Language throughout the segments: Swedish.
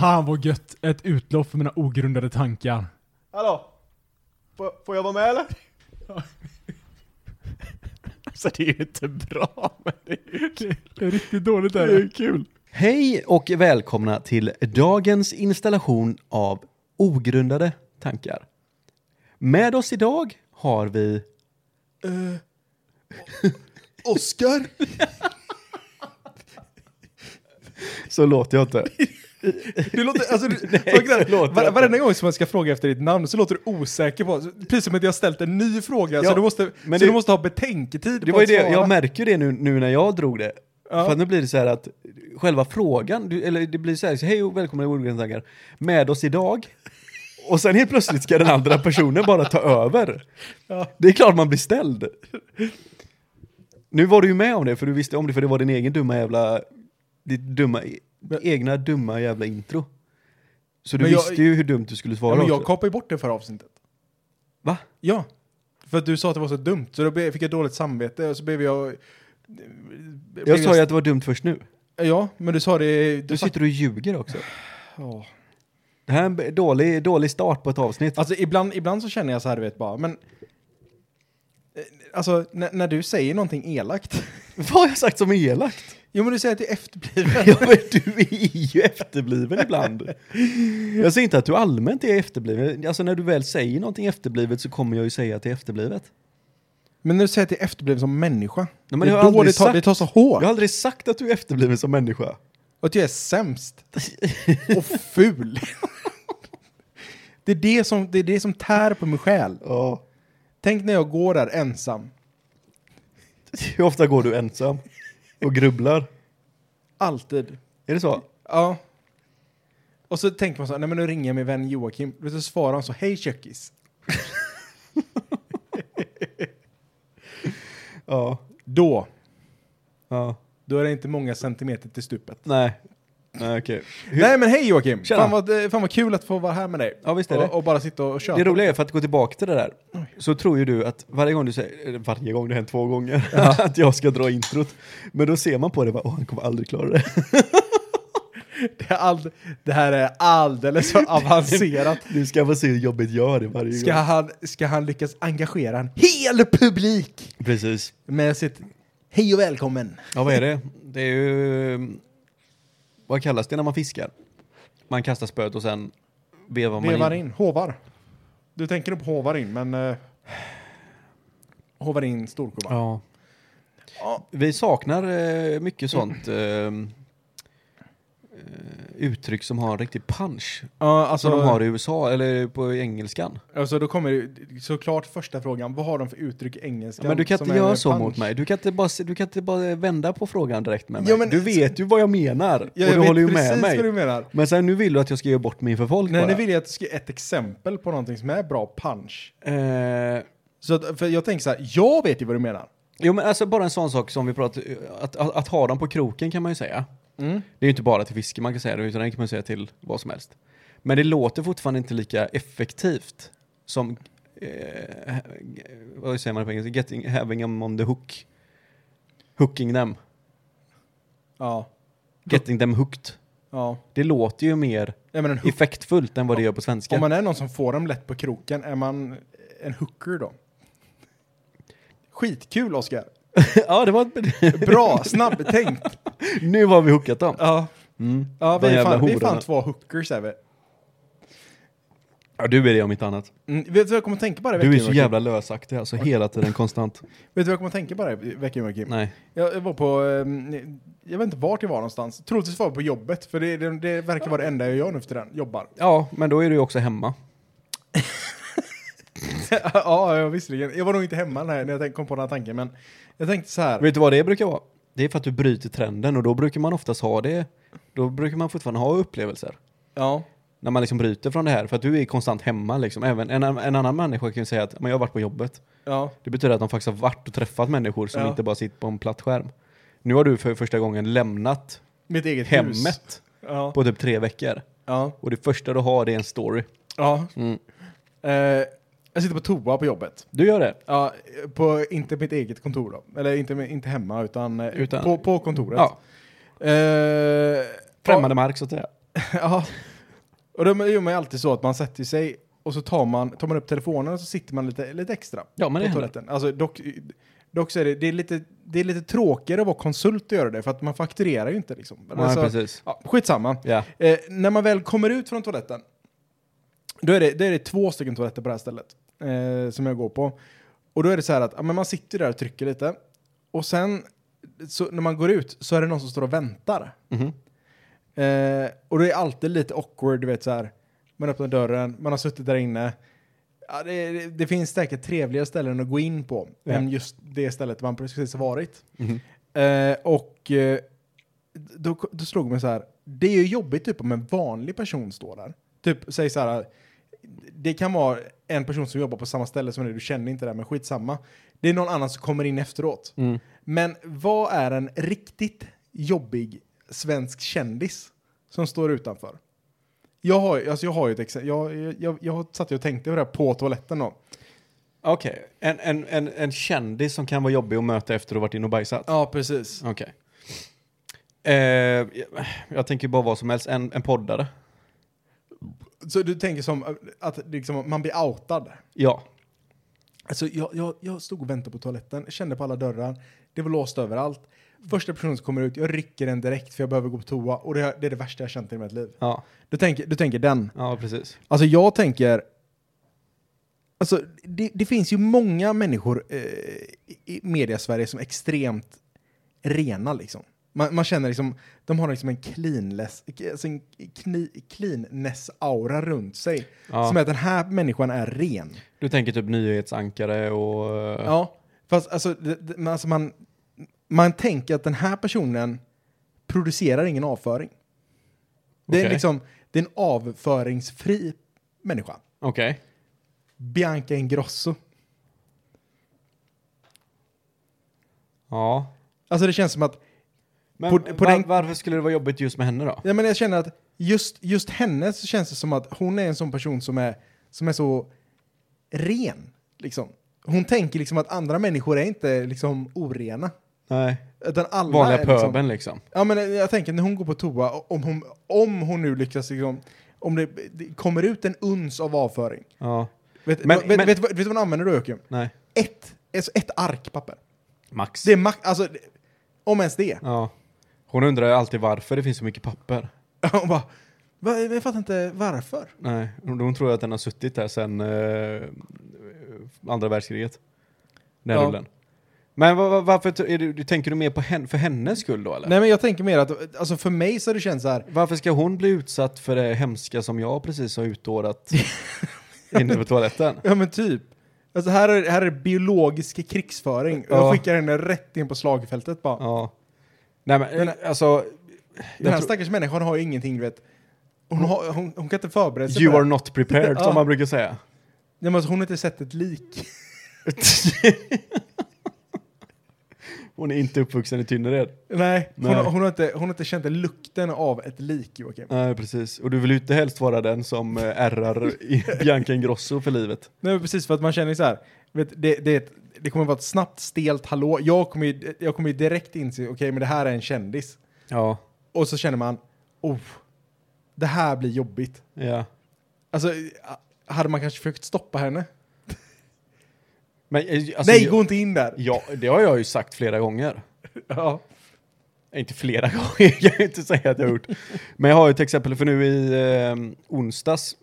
Fan vad gött. Ett utlopp för mina ogrundade tankar. Hallå? Får, får jag vara med eller? alltså det är ju inte bra, men det är ju kul. Det är riktigt dåligt Det är kul. Hej och välkomna till dagens installation av ogrundade tankar. Med oss idag har vi... Oscar? Så låter jag inte. Du låter, alltså, du, Nej, saken är, så låter var, varenda gång som man ska fråga efter ditt namn så låter du osäker på, precis som att jag har ställt en ny fråga, Ja, så, du måste, men så det- du måste ha betänketid Det var det, jag märker det nu, nu när jag drog det. Ja. För nu blir det så här att själva frågan, du, eller det blir så här, så, hej och välkomna till ogrundade tankar. Med oss idag. Och sen helt plötsligt ska den andra personen bara ta över. Ja. Det är klart man blir ställd. Nu var du ju med om det, för du visste om det, för det var din egen dumma jävla, ditt dumma, egna dumma jävla intro. Så du Men jag- visste ju hur dumt du skulle svara Ja, men jag också. kapade ju bort det förra avsnittet. Va? Ja. För att du sa att det var så dumt, så då be- fick jag dåligt samvete och så blev jag... Jag sa ju att det var dumt först nu. Ja, men du sa det... Du Du sitter och ljuger också. Ja. Det här är en dålig, dålig start på ett avsnitt. Alltså ibland, ibland så känner jag så här, du vet bara, men... eh, Alltså, när, när du säger någonting elakt. Vad har jag sagt som är elakt? Jo, men du säger att det är efterbliven. Ja men du är ju efterbliven ibland. Jag säger inte att du allmänt är efterbliven. Alltså när du väl säger någonting efterblivet så kommer jag ju säga att det är efterblivet. Men när du säger att det är efterbliven som människa. men det är då det tar, sagt. det tar så hårt. Jag har aldrig sagt att du är efterbliven som människa. Och att jag är sämst. och ful. det, är det, som, det är det som tär på mig själ. Ja. Tänk när jag går där ensam. Hur ofta går du ensam? Och grubblar? Alltid. Är det så? Ja. Och så tänker man så här, nej men nu ringer jag min vän Joakim. Och så svarar han så, hej kökis. Ja. Då, Ja. då är det inte många centimeter till stupet. Nej. Hur- Nej men hej Joakim! Tjena. Fan vad, eh, fan vad kul att få vara här med dig. Ja, visst är det. Och, och bara sitta och köra. Det roliga är för att gå tillbaka till det där. Så tror ju du att varje gång du säger, varje gång det hänt två gånger, att jag ska dra introt. Men då ser man på det bara, åh han kommer aldrig klara det. Det, är all, det här är alldeles för avancerat. Nu ska man se hur jobbigt jag har det varje Ska gång. han, ska han lyckas engagera en hel publik Precis. med sitt hej och välkommen? Ja vad är det? Det är ju, vad kallas det när man fiskar? Man kastar spöet och sen vevar man Vevar in. in, hovar. Du tänker på hovar in, men... Uh, hovar in storkovan. Ja. Vi saknar eh, mycket sånt eh, eh, uttryck som har en riktig punch. Ja, alltså, Som de har i USA, eller på engelskan. alltså då kommer såklart första frågan, vad har de för uttryck i engelska? Men du kan inte göra så punch? mot mig. Du kan, inte bara, du kan inte bara vända på frågan direkt med mig. Ja, men- du vet ju vad jag menar. Ja, och du håller ju med mig. vad du menar. Men sen nu vill du att jag ska göra bort mig inför folk Nej, bara. nu vill jag att du ska ge ett exempel på någonting som är bra punch. Eh, Så att, för jag tänker så här, jag vet ju vad du menar. jo men alltså bara en sån sak som vi pratar att, att, att ha dem på kroken kan man ju säga. Mm. Det är ju inte bara till fiske man kan säga det, utan det kan man säga till vad som helst. Men det låter fortfarande inte lika effektivt som, eh, vad säger man på engelska, getting, having them on the hook. Hooking them. Ja. Getting them hooked. Ja. Det låter ju mer en hook, effektfullt än vad det gör på svenska. om man är någon som får dem lätt på kroken, är man en hooker då? Skitkul Oskar. ja, det var ett... Bra, snabbtänkt. nu har vi hookat dem. Ja, Mm. ja vi, är fan, vi är fan två hookers är vi. Ja, du är det om inte annat. Mm, vet du vad jag kommer att tänka på det Du är så jävla lösaktig alltså, hela tiden, konstant. Vet du vad jag kommer att tänka på det veckan Joakim? Nej. Jag var på, ehm, jag vet inte vart jag var någonstans. Troligtvis var jag på jobbet, för det, det, det verkar vara det enda jag gör nu för den, jobbar. Ja, men då är du ju också hemma. ja, ja, visserligen. Jag var nog inte hemma när, jag kom på den här tanken, men jag tänkte så här. Vet du vad det brukar vara? Det är för att du bryter trenden och då brukar man oftast ha det, då brukar man fortfarande ha upplevelser. Ja, När man liksom bryter från det här, för att du är konstant hemma liksom. Även en, en annan människa kan ju säga att men jag har varit på jobbet. ja, Det betyder att de faktiskt har varit och träffat människor som Ja. inte bara sitter på en platt skärm. Nu har du för första gången lämnat mitt eget hus. hemmet Ja, på typ tre veckor. ja, Och det första du har det är en story. ja. Mm. Eh, jag sitter på toa på jobbet. Du gör det? Ja, på, inte mitt eget kontor då. Eller inte, inte hemma, utan, eh, Utan- på, på kontoret. Ja. Eh, Främmande mark så att säga. ja. Och då gör man ju alltid så att man sätter sig och så tar man, tar man upp telefonen och så sitter man lite, lite extra Ja, men på det händer. toaletten. Alltså dock, dock så är det, det, är lite, det är lite tråkigare att vara konsult och göra det för att man fakturerar ju inte liksom. Nej, Alltså, precis. ja, skitsamma. Ja. Eh, när man väl kommer ut från toaletten, då är det, då är det två stycken toaletter på det här stället eh, som jag går på. Och då är det så här att ja, men man sitter där och trycker lite. Och sen så, när man går ut så är det någon som står och väntar. Mhm. Eh, och det är alltid lite awkward, du vet så här. Man öppnar dörren, man har suttit där inne. Ja, det, det, det finns säkert trevligare ställen att gå in på Ja. än just det stället man precis har varit. Mhm. Eh, och eh, då, då slog mig så här, det är ju jobbigt typ om en vanlig person står där. Typ, säg så här, det kan vara en person som jobbar på samma ställe som dig, du känner inte det, men skitsamma. Det är någon annan som kommer in efteråt. Mm. Men vad är en riktigt jobbig svensk kändis som står utanför? Jag har, alltså jag har ju ett exempel, jag, jag, jag har satt och tänkte på det här på toaletten då. Okej, en, en, en, en kändis som kan vara jobbig att möta efter att ha varit inne och bajsat? Ja, precis. Okej. Eh, jag, jag tänker bara vad som helst, en, en poddare. Så du tänker som att liksom, man blir outad? Ja. Alltså jag, jag, jag stod och väntade på toaletten, kände på alla dörrar, det var låst överallt. Första personen som kommer ut, jag rycker den direkt för jag behöver gå på toa och det, det är det värsta jag känt i mitt liv. Ja, Du tänker, du tänker den. ja precis. Alltså jag tänker, alltså det, det finns ju många människor eh, i media-Sverige som är extremt rena liksom. Man, man känner liksom, de har liksom en cleanless, alltså en kni, cleanness-aura runt sig. Ja. Som är att den här människan är ren. Du tänker typ nyhetsankare och... Ja, fast alltså, det, alltså man, man tänker att den här personen producerar ingen avföring. Det är liksom, det är en avföringsfri människa. Okej. Bianca Ingrosso. Ja. Alltså det känns som att, Men På- på var, den- varför skulle det vara jobbigt just med henne då? ja men jag känner att just, just henne så känns det som att hon är en sån person som är, som är så ren. Liksom. Hon tänker liksom att andra människor är inte liksom orena. Nej. Utan alla Vanliga är liksom, pöbeln liksom. Ja men jag tänker när hon går på toa, om hon, om hon nu lyckas liksom, om det, det kommer ut en uns av avföring. Ja. Vet, Men- vet, men- vet, vet, vet du vad hon använder då Joakim? Nej. Ett, alltså ett ark papper. Max. Det är max, alltså, om ens det. Ja. Hon undrar ju alltid varför det finns så mycket papper. Hon bara, "Va, jag fattar inte varför. Nej, hon, hon tror att den har suttit där sedan eh, andra världskriget. Den Ja. rullen. Men va- va- varför t- är du, du, tänker du mer på hen, för hennes skull då eller? Nej men jag tänker mer att, alltså för mig så har det känts så här, Varför ska hon bli utsatt för det hemska som jag precis har utdårat inne på toaletten? ja men typ. Alltså här är, här är biologisk krigsföring. Ja. Jag skickar henne rätt in på slagfältet bara. Ja. Nej men Den- alltså... Den här tror- stackars människan har ju ingenting, du vet. Hon, har, hon, hon kan inte förbereda sig You för are det. not prepared Ja. som man brukar säga. Nej, men alltså, hon har inte sett ett lik. hon är inte uppvuxen i Tynnered. Nej, hon, Nej. Har, hon, har inte, hon har inte känt lukten av ett lik, Joakim. Nej precis. Och du vill ju inte helst vara den som eh, ärrar Bianca Ingrosso för livet. Nej, precis för att man känner så här, vet, det, det, är ett- det kommer vara ett snabbt, stelt hallå. Jag kommer ju, jag kommer ju direkt inse, okej, men det här är en kändis. Ja. Och så känner man, oh, det här blir jobbigt. Ja. Alltså, hade man kanske försökt stoppa henne? Men, eh, alltså, Nej, jag- gå inte in där! Ja, det har jag ju sagt flera gånger. Ja. Inte flera gånger, jag kan inte säga att jag har gjort. Men jag har ju till exempel, för nu i eh, onsdags,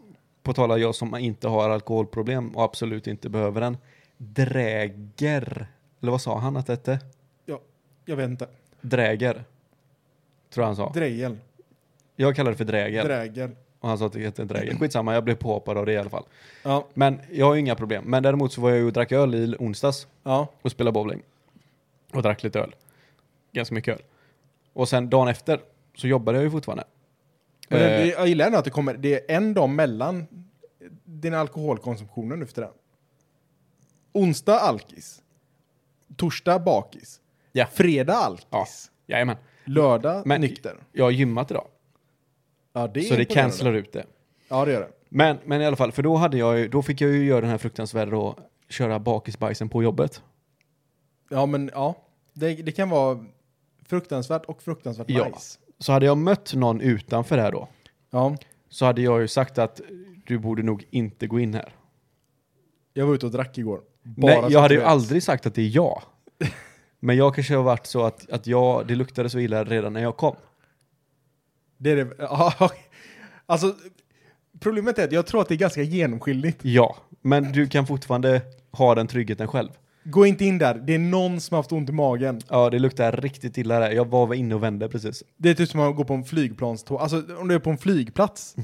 på tal av jag som inte har alkoholproblem och absolut inte behöver den, dräger, eller vad sa han att det hette? Jag vet inte. Dräger, tror jag han sa. Drejel. Jag kallar det för dräger, Drägel. och han sa att det hette dräger. Skitsamma, jag blev påhoppad av det i alla fall. Ja. Men jag har ju inga problem. Men däremot så var jag ju och drack öl i onsdags Ja. och spelade bowling. Och drack lite öl. Ganska mycket öl. Och sen dagen efter så jobbade jag ju fortfarande. Men Eh, jag gillar ändå att det kommer, det är en dag mellan din alkoholkonsumtionen nu för tiden. Onsdag alkis. Torsdag bakis. Ja. Fredag alkis. Ja. Jajamän. Lördag Men- nykter. Jag har gymmat idag. Ja, det så det cancelar ut det. Ja, det gör det. Men, men i alla fall, för då, hade jag ju, då fick jag ju göra den här fruktansvärda då, köra bakisbajsen på jobbet. Ja, men ja. Det, det kan vara fruktansvärt och fruktansvärt Ja. nice. Så hade jag mött någon utanför här då, Ja. så hade jag ju sagt att du borde nog inte gå in här. Jag var ute och drack igår. Nej, jag hade ju aldrig sagt att det är jag. Men jag kanske har varit så att, att jag, det luktade så illa redan när jag kom. Det är det. Ja, alltså, problemet är att jag tror att det är ganska genomskinligt. Ja, men du kan fortfarande ha den tryggheten själv. Gå inte in där. Det är någon som har haft ont i magen. Ja, det luktar riktigt illa där. Jag var inne och vände precis. Det är typ som att gå på en flygplanståg. Alltså om du är på en flygplats.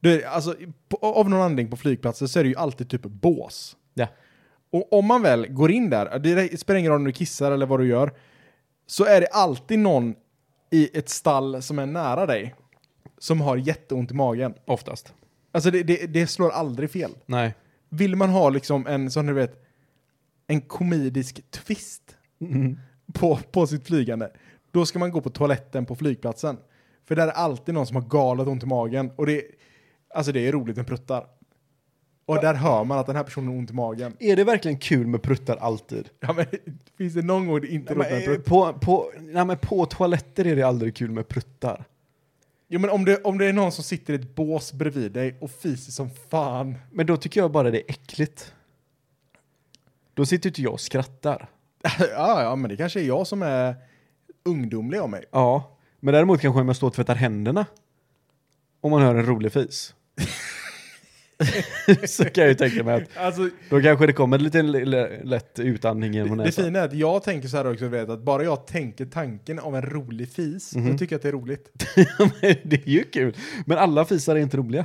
Det är, alltså, på, av någon anledning på flygplatser så är det ju alltid typ bås. Ja. Och om man väl går in där, det spelar ingen roll om du kissar eller vad du gör, så är det alltid någon i ett stall som är nära dig som har jätteont i magen. Oftast. Alltså det, det, det slår aldrig fel. Nej. Vill man ha liksom en, som du vet, en komedisk twist på, på sitt flygande, då ska man gå på toaletten på flygplatsen. För där är alltid någon som har galet ont i magen. Och det, alltså det är roligt med pruttar. Och där hör man att den här personen har ont i magen. Är det verkligen kul med pruttar alltid? Ja, men, finns det någon gång det inte är Nej, roligt med prutt? på, på, nej, men på toaletter är det aldrig kul med pruttar. Jo, men om det, om det är någon som sitter i ett bås bredvid dig och fiser som fan. Men då tycker jag bara det är äckligt. Då sitter inte jag och skrattar. ja, ja, men det kanske är jag som är ungdomlig av mig. Ja, men däremot kanske om jag står och tvättar händerna. Om man hör en rolig fis. så kan jag ju tänka mig att Alltså, då kanske det kommer lite l- l- lätt utandning genom det, det näsan. fina är att jag tänker så här också, vet, att bara jag tänker tanken av en rolig fis, Mhm. då tycker jag att det är roligt. det är ju kul. Men alla fisar är inte roliga.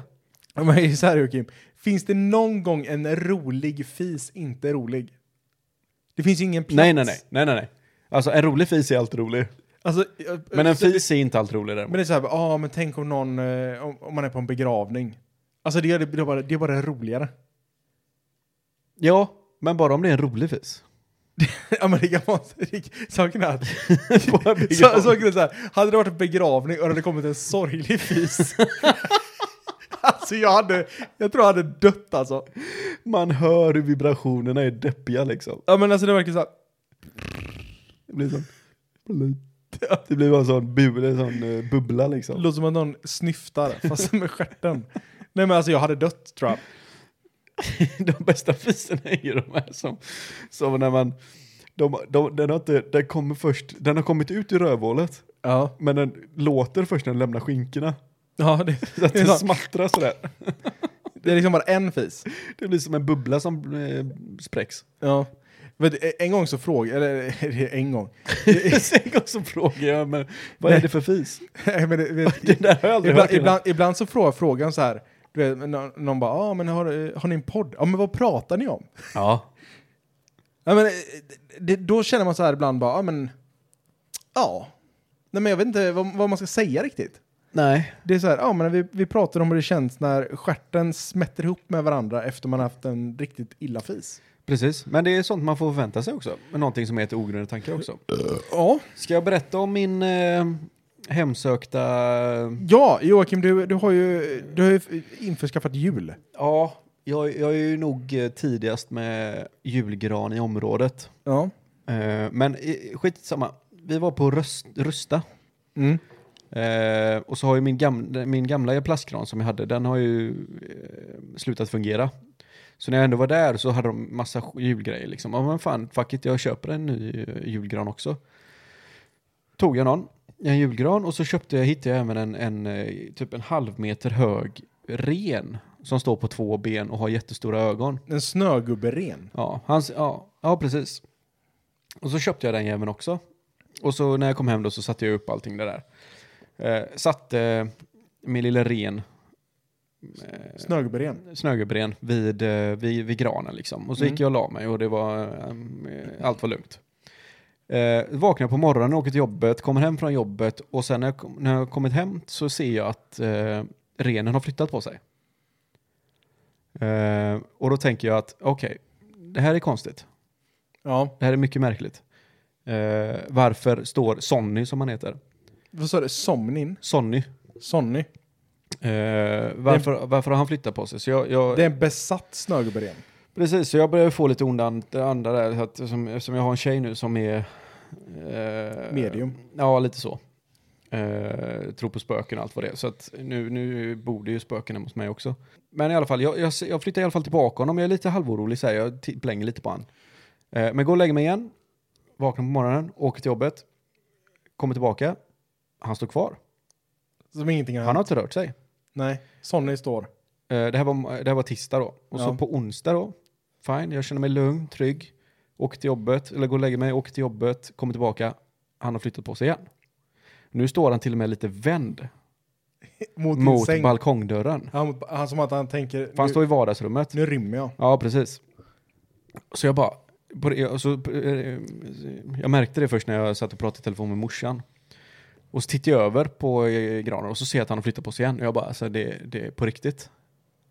Men så här Joakim, finns det någon gång en rolig fis inte rolig? Det finns ju ingen plats. Nej, nej, nej, nej, nej, nej. Alltså en rolig fis är alltid rolig. Alltså, Men en fis är inte alltid rolig däremot. Men det är så här, ja men tänk om någon, eh, om, om man är på en begravning. Alltså det, är- det, är bara, det är bara roligare. Ja, men bara om det är en rolig fis. ja men det kan vara, det- saken är att, så, saken är så här, hade det varit en begravning och det hade kommit en sorglig fis. alltså jag hade, jag tror jag hade dött alltså. Man hör hur vibrationerna är deppiga liksom. Ja men alltså det verkar så här, Det blir sån... Det blir bara en sån, bu, en sån eh, bubbla det liksom. låter som att någon snyftar fast med stjärten. Nej men alltså jag hade dött tror jag. de bästa fiserna är ju de här som, som när man, de, de, den, har inte, den, kommer först, den har kommit ut i rövhålet, Ja. men den låter först när den lämnar skinkorna. Ja, det, Så att Det sant. smattrar sådär. det är liksom bara en fis. Det blir som en bubbla som eh, spräcks. Ja. Du, en gång så frågade, eller en gång. en gång så frågar jag, men vad är det för fis? Nej, men det, vet, Det där har jag aldrig ibland, hört ibland, ibland så frågar frågan så här, du vet, någon, någon bara, ah, men har, har ni en podd? Ja men vad pratar ni om? Ja. Ja men det, då känner man så här ibland bara, ja men, ja. Nej men jag vet inte vad, vad man ska säga riktigt. Nej. Det är så här, ja men vi, vi pratar om hur det känns när stjärten smätter ihop med varandra efter man haft en riktigt illa fis. Precis, men det är sånt man får förvänta sig också. Men någonting som heter ogrundade tankar också. Ja. Ska jag berätta om min eh, hemsökta... Ja, Joakim, du, du har ju, du har ju införskaffat jul. Ja, jag, jag är ju nog tidigast med julgran i området. Ja. Eh, men skitsamma, vi var på Röst, Rusta. Mm. Eh, och så har ju min, gamla, min gamla plastgran som jag hade, den har ju eh, slutat fungera. Så när jag ändå var där så hade de massa julgrejer liksom. Ja men fan, fuck it, jag köper en ny julgran också. Tog jag någon, en julgran och så köpte jag, hittade jag även en, en eh, typ en halv meter hög ren som står på två ben och har jättestora ögon. En snögubberen. Ja, hans, ja, ja, precis. Och så köpte jag den jäveln också. Och så när jag kom hem då så satte jag upp allting det där. Eh, satte eh, min lilla ren, eh, Snögubberen. snögubbren vid, eh, vid, vid granen liksom. Och så Mm. gick jag och la mig och det var, eh, allt var lugnt. Eh, vaknar på morgonen, åker till jobbet, kommer hem från jobbet och sen när jag, kom, när jag kommit hem så ser jag att eh, renen har flyttat på sig. Eh, och då tänker jag att okej, det här är konstigt. Ja. Det här är mycket märkligt. Eh, varför står Sonny som han heter? Vad sa du? Somnin? Sonny. Sonny? Eh, varför, varför har han flyttat på sig? Så jag, jag, Det är en besatt snögubberen. Precis, så jag börjar få lite onda and- andra där. Så att, som, eftersom jag har en tjej nu som är... eh, Medium. Ja, lite så. Eh, tror på spöken och allt vad det är. Så att nu, nu bor det ju spöken hemma hos mig också. Men i alla fall, jag, jag, jag flyttar i alla fall tillbaka honom. Jag är lite halvorolig så här. Jag blänger lite på han. Eh, men går och lägger mig igen. Vaknar på morgonen, åker till jobbet. Kommer tillbaka. Han står kvar. Som ingenting har Han har inte rört sig. Nej, Sonny står. Eh, det, här var, det här var tisdag då. Och så Ja. på onsdag då. Fine, jag känner mig lugn, trygg. Åker till jobbet, eller går och lägger mig, åker till jobbet, kommer tillbaka. Han har flyttat på sig igen. Nu står han till och med lite vänd Mot, mot säng. balkongdörren. Han, han som att han tänker, För han nu, står i vardagsrummet. nu rymmer jag. Ja, precis. Så jag bara, det, så, eh, jag märkte det först när jag satt och pratade i telefon med morsan. Och så tittar jag över på eh, granen och så ser jag att han har flyttat på sig igen. Och jag bara, alltså det, det är på riktigt.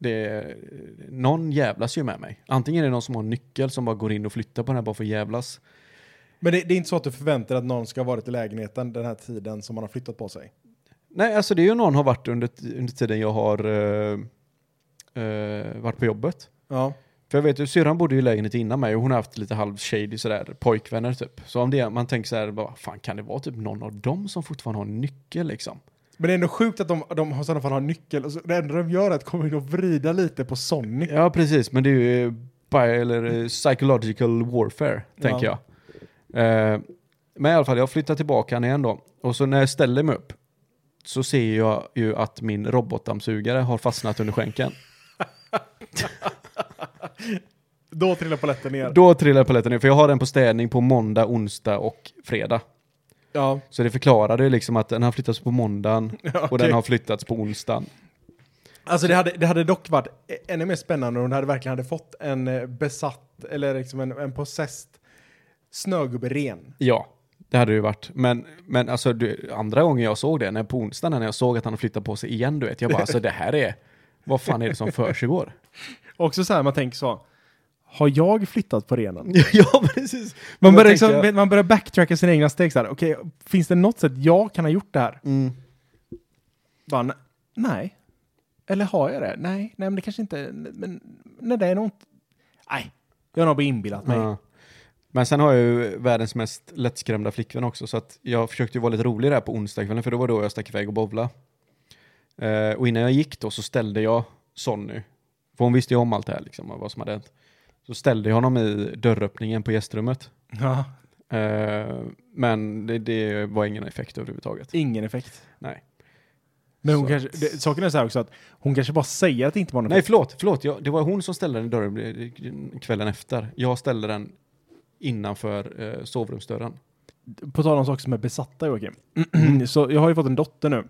Det någon jävlas ju med mig. Antingen är det någon som har en nyckel som bara går in och flyttar på den här bara för att jävlas. Men det, det är inte så att du förväntar dig att någon ska ha varit i lägenheten den här tiden som man har flyttat på sig? Nej, alltså det är ju någon har varit under, under tiden jag har eh, eh, varit på jobbet. Ja. För jag vet ju, syrran bodde ju i lägenhet innan mig och hon har haft lite halv shady sådär, pojkvänner typ. Så om det, man tänker såhär, vad fan kan det vara typ någon av dem som fortfarande har en nyckel liksom? Men det är ändå sjukt att de, de i sådana fall har nyckel. Och så, det enda de gör är att komma in och vrida lite på Sonny. Ja, precis, men det är ju bi- eller eh, psychological warfare, tänker Ja. jag. Eh, men i alla fall, jag flyttar tillbaka igen då. Och så när jag ställer mig upp så ser jag ju att min robotdammsugare har fastnat under skänken. Då trillar paletten ner. Då trillar paletten ner, för jag har den på städning på måndag, onsdag och fredag. Ja, Så det förklarade liksom att den har flyttats på måndagen ja och okej. den har flyttats på onsdagen. Alltså det hade, det hade dock varit ännu mer spännande om du hade verkligen hade fått en eh, besatt, eller liksom en, en possessed snögubbe ren. Ja, det hade det ju varit. Men, men alltså du, andra gången jag såg det, när på onsdagen när jag såg att han flyttat på sig igen, du vet, jag bara alltså det här är, vad fan är det som försiggår? Också så här man tänker så, har jag flyttat på renen? ja, precis. Man börjar, liksom, jag- man börjar backtracka sina egna steg så här, okej, finns det något sätt jag kan ha gjort det här? Mm. Bara, "Ne- nej. Eller har jag det? Nej, nej men det kanske inte, men nej det är nog inte, nej. Jag har nog bara inbillat mig. Ja. Men sen har jag ju världens mest lättskrämda flickvän också, så att jag försökte ju vara lite rolig där på onsdagskvällen, för då var då jag stack iväg och bowla. Eh, och innan jag gick då så ställde jag Sonny, för hon visste ju om allt det här liksom, vad som hade hänt. Så ställde jag honom i dörröppningen på gästrummet. Ja, Eh, men det, det var ingen effekt överhuvudtaget. ingen effekt. Nej. Men hon Så kanske, det, saken är så här också att hon kanske bara säger att det inte var någon Nej, effekt. förlåt, förlåt. Jag, det var hon som ställde den i dörren kvällen efter. Jag ställde den innanför eh, sovrumsdörren. På tal om saker som är besatta Joakim. så jag har ju fått en dotter nu.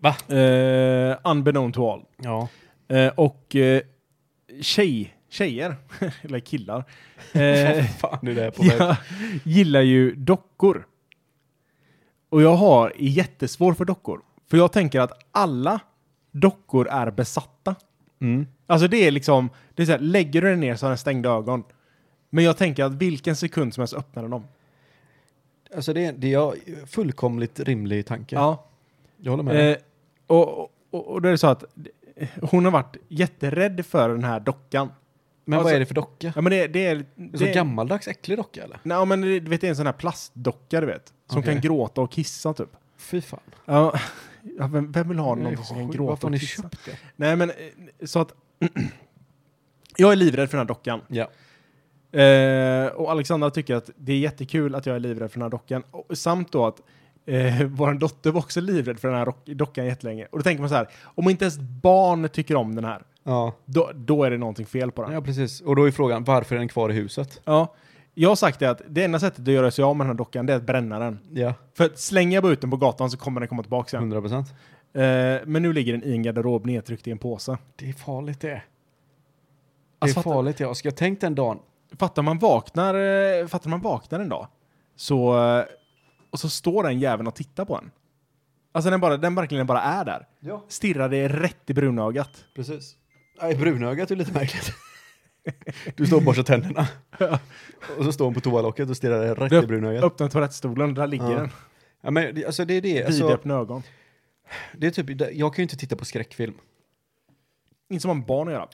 Va? Eh, unbeknown to all. Ja. Eh, och eh, tjej, tjejer, eller killar, eh, fan är det på jag gillar ju dockor. Och jag har jättesvår för dockor. För jag tänker att alla dockor är besatta. Mm. Alltså det är liksom, det är så här, lägger du den ner så har den stängda ögon. Men jag tänker att vilken sekund som helst öppnar den dem. Alltså det, det är fullkomligt rimlig tanke. Ja. Jag håller med. dig. Eh, och, och, och då är det så att hon har varit jätterädd för den här dockan. Men vad alltså- är det för docka? Ja men det, det är... En Det, så gammaldags äcklig docka eller? Nej men det, du vet det är en sån här plastdocka du vet. Som Okej. kan gråta och kissa typ. Fy fan. Ja, vem, vem vill ha någonting som kan Varför gråta har och ni kissa? köpt det? Nej men eh, så att... jag är livrädd för den här dockan. Ja. Eh, och Alexandra tycker att det är jättekul att jag är livrädd för den här dockan. Och, samt då att eh, vår dotter var också livrädd för den här dockan jättelänge. Och då tänker man så här, om inte ens barn tycker om den här, Ja. då, då är det någonting fel på den. ja, precis. Och då är frågan, varför är den kvar i huset? Ja. Jag har sagt det att det enda sättet att göra sig av med den här dockan det är att bränna den. Ja, För att slänger jag bara ut den på gatan så kommer den komma tillbaka sen. 100 procent. Eh, men nu ligger den i en garderob nedtryckt i en påse. Det är farligt det. Det är Alltså, farligt ja. Ska jag tänkt den dagen? Fattar man vaknar, eh, fattar man vaknar en dag så, eh, och så står den jäveln och tittar på en. Alltså den, bara, den verkligen bara är där. Ja. Stirrar det rätt i brunögat. Precis. Nej, brunögat är lite märkligt. Du står och borstar tänderna. Och så står hon på toalocket och stirrar rätt Du i brunögat. Öppnar toalettstolen, där ligger Ja. den. Ja, men alltså det är det. Alltså, Vidöppna ögon. det är typ, jag kan ju inte titta på skräckfilm. Inte som en barn att göra.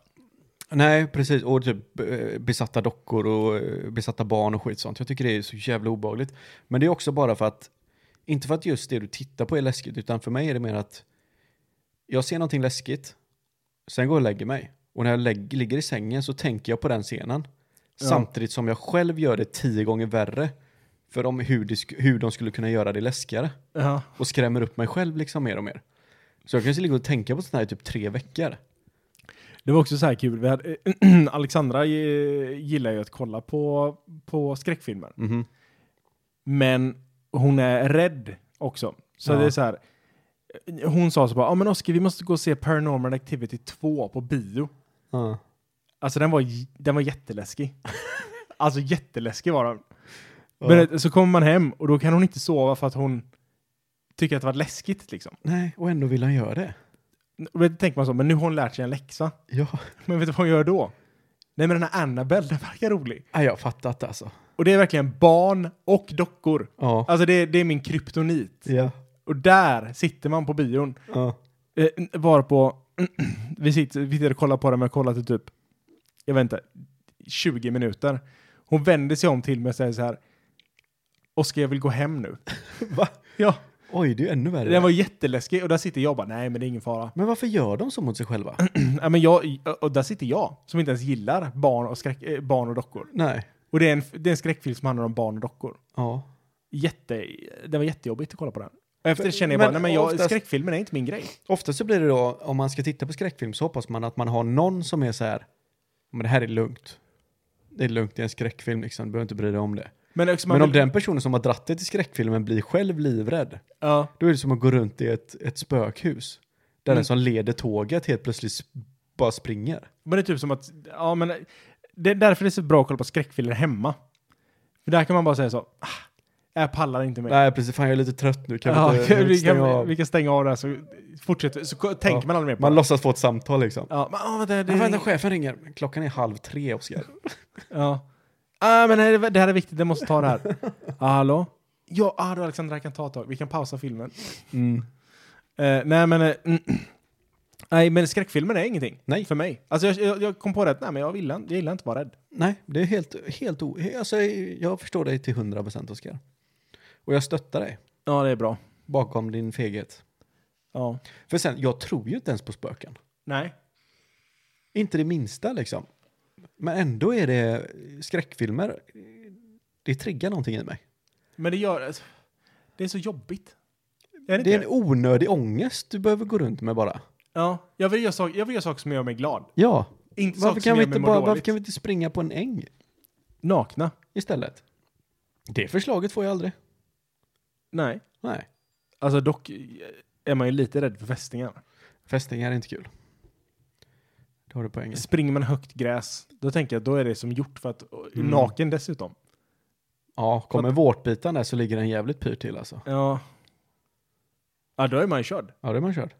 Nej, precis. Och typ eh, besatta dockor och eh, besatta barn och skit sånt. Jag tycker det är så jävla obehagligt. Men det är också bara för att Inte för att just det du tittar på är läskigt, utan för mig är det mer att jag ser någonting läskigt, sen går jag och lägger mig. Och när jag lägg, ligger i sängen så tänker jag på den scenen. Ja. Samtidigt som jag själv gör det tio gånger värre. För om hur, de, hur de skulle kunna göra det läskigare. Ja. Och skrämmer upp mig själv liksom mer och mer. Så jag kan ligga och tänka på sånt här i typ tre veckor. Det var också så här kul. Vi hade, Alexandra eh, gillar ju att kolla på, på skräckfilmer. Mhm. Men hon är rädd också. Så Ja. det är så här. Hon sa så bara, ja men Oskar vi måste gå och se Paranormal Activity 2 på bio. Ja. Alltså den var, den var jätteläskig. alltså jätteläskig var den. Ja. Men så kommer man hem och då kan hon inte sova för att hon tycker att det var läskigt liksom. Nej, och ändå vill han göra det. Och då tänker man så, men nu har hon lärt sig en läxa. Ja. Men vet du vad hon gör då? Nej men den här Annabelle, den verkar rolig. Nej, jag har fattat alltså. Och det är verkligen barn och dockor. Ja. Alltså det, det är min kryptonit. Ja. Och där sitter man på bion. ja. Eh, var på, vi sitter, vi sitter och kollar på den, men kollat i typ, jag vet inte, 20 minuter. Hon vänder sig om till mig och säger så här, Oskar jag vill gå hem nu. Va? Ja, Oj, det är ännu värre. den var jätteläskig och där sitter jag och bara, nej men det är ingen fara. Men varför gör de så mot sig själva? ja, men jag, och där sitter jag, som inte ens gillar barn och, skräck, eh, barn och dockor. Nej. Och det är, en, det är en skräckfilm som handlar om barn och dockor. Ja. Jätte, det var jättejobbigt att kolla på den. Efter det känner jag bara, nej men jag, oftast- skräckfilmen är inte min grej. Ofta så blir det då, om man ska titta på skräckfilm så hoppas man att man har någon som är så här, men det här är lugnt. Det är lugnt, det är en skräckfilm liksom, du behöver inte bry dig om det. Men, man Men om vill- den personen som har dratt dig till skräckfilmen blir själv livrädd, Ja, då är det som att gå runt i ett, ett spökhus. Där Mm. den som leder tåget helt plötsligt bara springer. men det är typ som att, ja men det är därför det är så bra att kolla på skräckfilmer hemma. För där kan man bara säga så, ah, jag pallar inte mer. Nej precis, fan jag är lite trött nu, kan ja, vi inte vi, kan, av? vi kan stänga av det här så fortsätter, så tänker Ja, man aldrig mer på Man det. låtsas få ett samtal liksom. Ja, men, ah, vänta, det, Det, vänta, chefen ringer. Klockan är halv tre, Oskar. Ja. Ah, men det, det här är viktigt, jag måste ta det här. ah, hallå? Ja, ah, då Alexandra, jag kan ta ett tag. Vi kan pausa filmen. Mm. Eh, nej, men... mm, nej, men skräckfilmer är ingenting. Nej. För mig. Alltså, jag, jag, jag kom på det att nej, men jag, gillar, jag gillar inte att vara rädd. Nej, det är helt, helt o... Alltså, jag förstår dig till hundra procent, Oskar. Och jag stöttar dig Ja, det är bra. bakom din feghet. Ja. För sen, jag tror ju inte ens på spöken. Nej. Inte det minsta liksom. Men ändå är det skräckfilmer. Det triggar någonting i mig. Men det gör... alltså, Det är så jobbigt. Är det, Det är en onödig ångest du behöver gå runt med bara. Ja. Jag vill, göra saker, jag vill göra saker som gör mig glad. Ja, Inte varför saker kan, som vi gör inte mig bara, varför kan vi inte springa på en äng Nakna? istället? Det förslaget får jag aldrig. Nej. Nej, Alltså dock är man ju lite rädd för fästingar. fästingar är inte kul. Det har du poängen. Springer man högt gräs, då tänker jag då är det som gjort för att... Mm. Naken dessutom. Ja, kommer vårtbiten där så ligger den jävligt pyrt till alltså. Ja. Ja, då är man ju körd. Ja, det är man körd.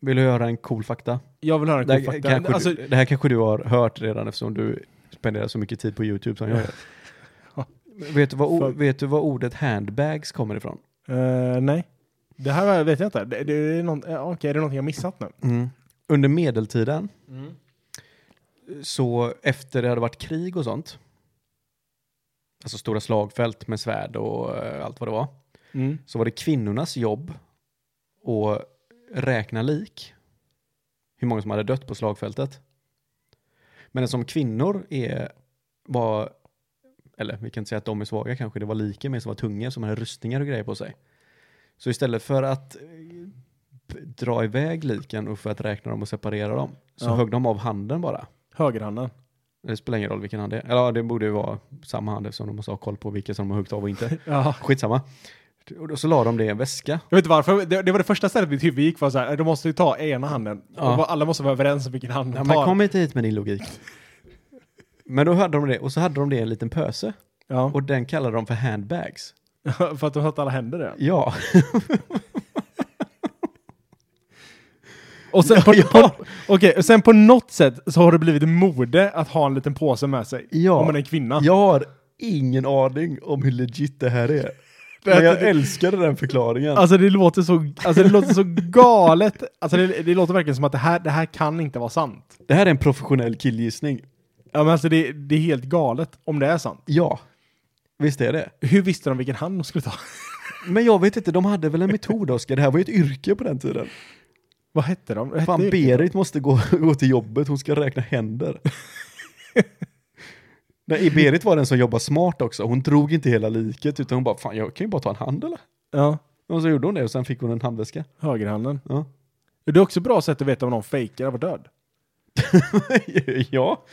Vill du höra en cool fakta? Jag vill höra en Det cool här, fakta. Alltså, du, det här kanske du har hört redan eftersom du spenderar så mycket tid på YouTube som jag gör. Vet, du vad, o- För- vet du vad ordet handbags kommer ifrån? eh, nej. Det här vet jag inte. Det, det är någon, eh, Okej, är det någonting jag missat nu? Under medeltiden, så efter det hade varit krig och sånt, alltså stora slagfält med svärd och eh, allt vad det var, Mm. så var det kvinnornas jobb att räkna lik. Hur många som hade dött på slagfältet. Men som kvinnor är, var, eller vi kan inte säga att de är svaga kanske, det var lika med som var tunga, som hade rustningar och grejer på sig. Så istället för att eh, dra iväg liken och för att räkna dem och separera dem, så Ja. högg de av handen bara. Högerhanden. Det spelar ingen roll vilken hand det är. Eller ja, det borde ju vara samma hand eftersom de måste ha koll på vilka som de har huggit av och inte. Ja. Skitsamma. Och så la de det i en väska. Jag vet inte varför. Det, det var det första stället mitt huvud gick var så här, de måste ju ta ena handen. Ja. Alla måste vara överens om vilken hand de Ja, men tar. kom inte hit med din logik. Men då hade de det, och så hade de det i en liten pöse. Ja. Och den kallade de för handbags. för att de satte alla händer där. Ja. Och sen, på, Ja. på, okej, och sen på något sätt så har det blivit mode att ha en liten påse med sig. Ja. Om man är kvinna. Jag har ingen aning om hur legit det här är. Men jag älskade den förklaringen. Alltså det låter så, alltså det låter så galet. Alltså det, det låter verkligen som att det här, det här kan inte vara sant. Det här är en professionell killgissning. Ja men alltså det, det är helt galet om det är sant. Ja. Visst är det? Hur visste de vilken hand de skulle ta? Men jag vet inte, de hade väl en metod Oskar? Det här var ju ett yrke på den tiden. Vad hette de? Hette Fan, yrket? Berit måste gå, gå till jobbet, hon ska räkna händer. Nej, Berit var den som jobbade smart också. Hon drog inte hela liket, utan hon bara, fan jag kan ju bara ta en hand eller? Ja, Och så gjorde hon det och sen fick hon en handväska. högerhanden. Ja. Det är också bra sätt att veta om någon fejkar var död. ja,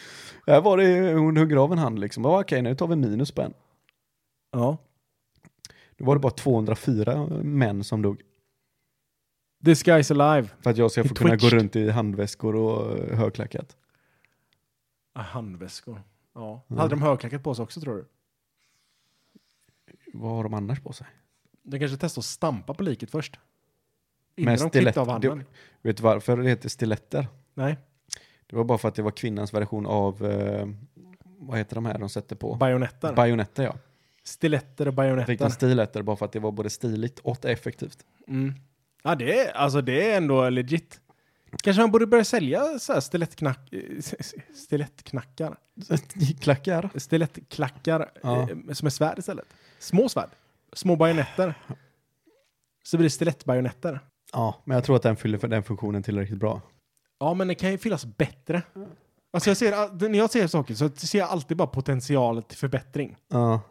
här var det, hon hugger av en hand liksom. Ja, Okej, nu tar vi minus på en. Ja. Då var det bara 204 män som dog. This guy's alive. För att jag ska He få kunna gå twitched. runt i handväskor och eh, högklackat. Ah, handväskor. Ja. Ja. Hade de högklackat på sig också tror du? Vad har de annars på sig? De kanske testade att stampa på liket först. Innan de klippte av handen. Vet du varför det heter stiletter? Nej, Det var bara för att det var kvinnans version av, eh, vad heter de här de sätter på? bajonetter. Bajonetter ja. Stiletter och Fick bajonetter. den stiletter bara för att det var både stiligt och effektivt. Mm. Ja, det är, alltså det är ändå legit. Kanske man borde börja sälja så här stilettknack, stilettknackar. Klackar? Stilettklackar Ja. eh, som är svärd istället. Små svärd. Små bajonetter. Så blir det stilettbajonetter. Ja, men jag tror att den fyller för den funktionen tillräckligt bra. Ja, men det kan ju fyllas bättre. Alltså jag ser, när jag ser saker så ser jag alltid bara potential till förbättring. Ja,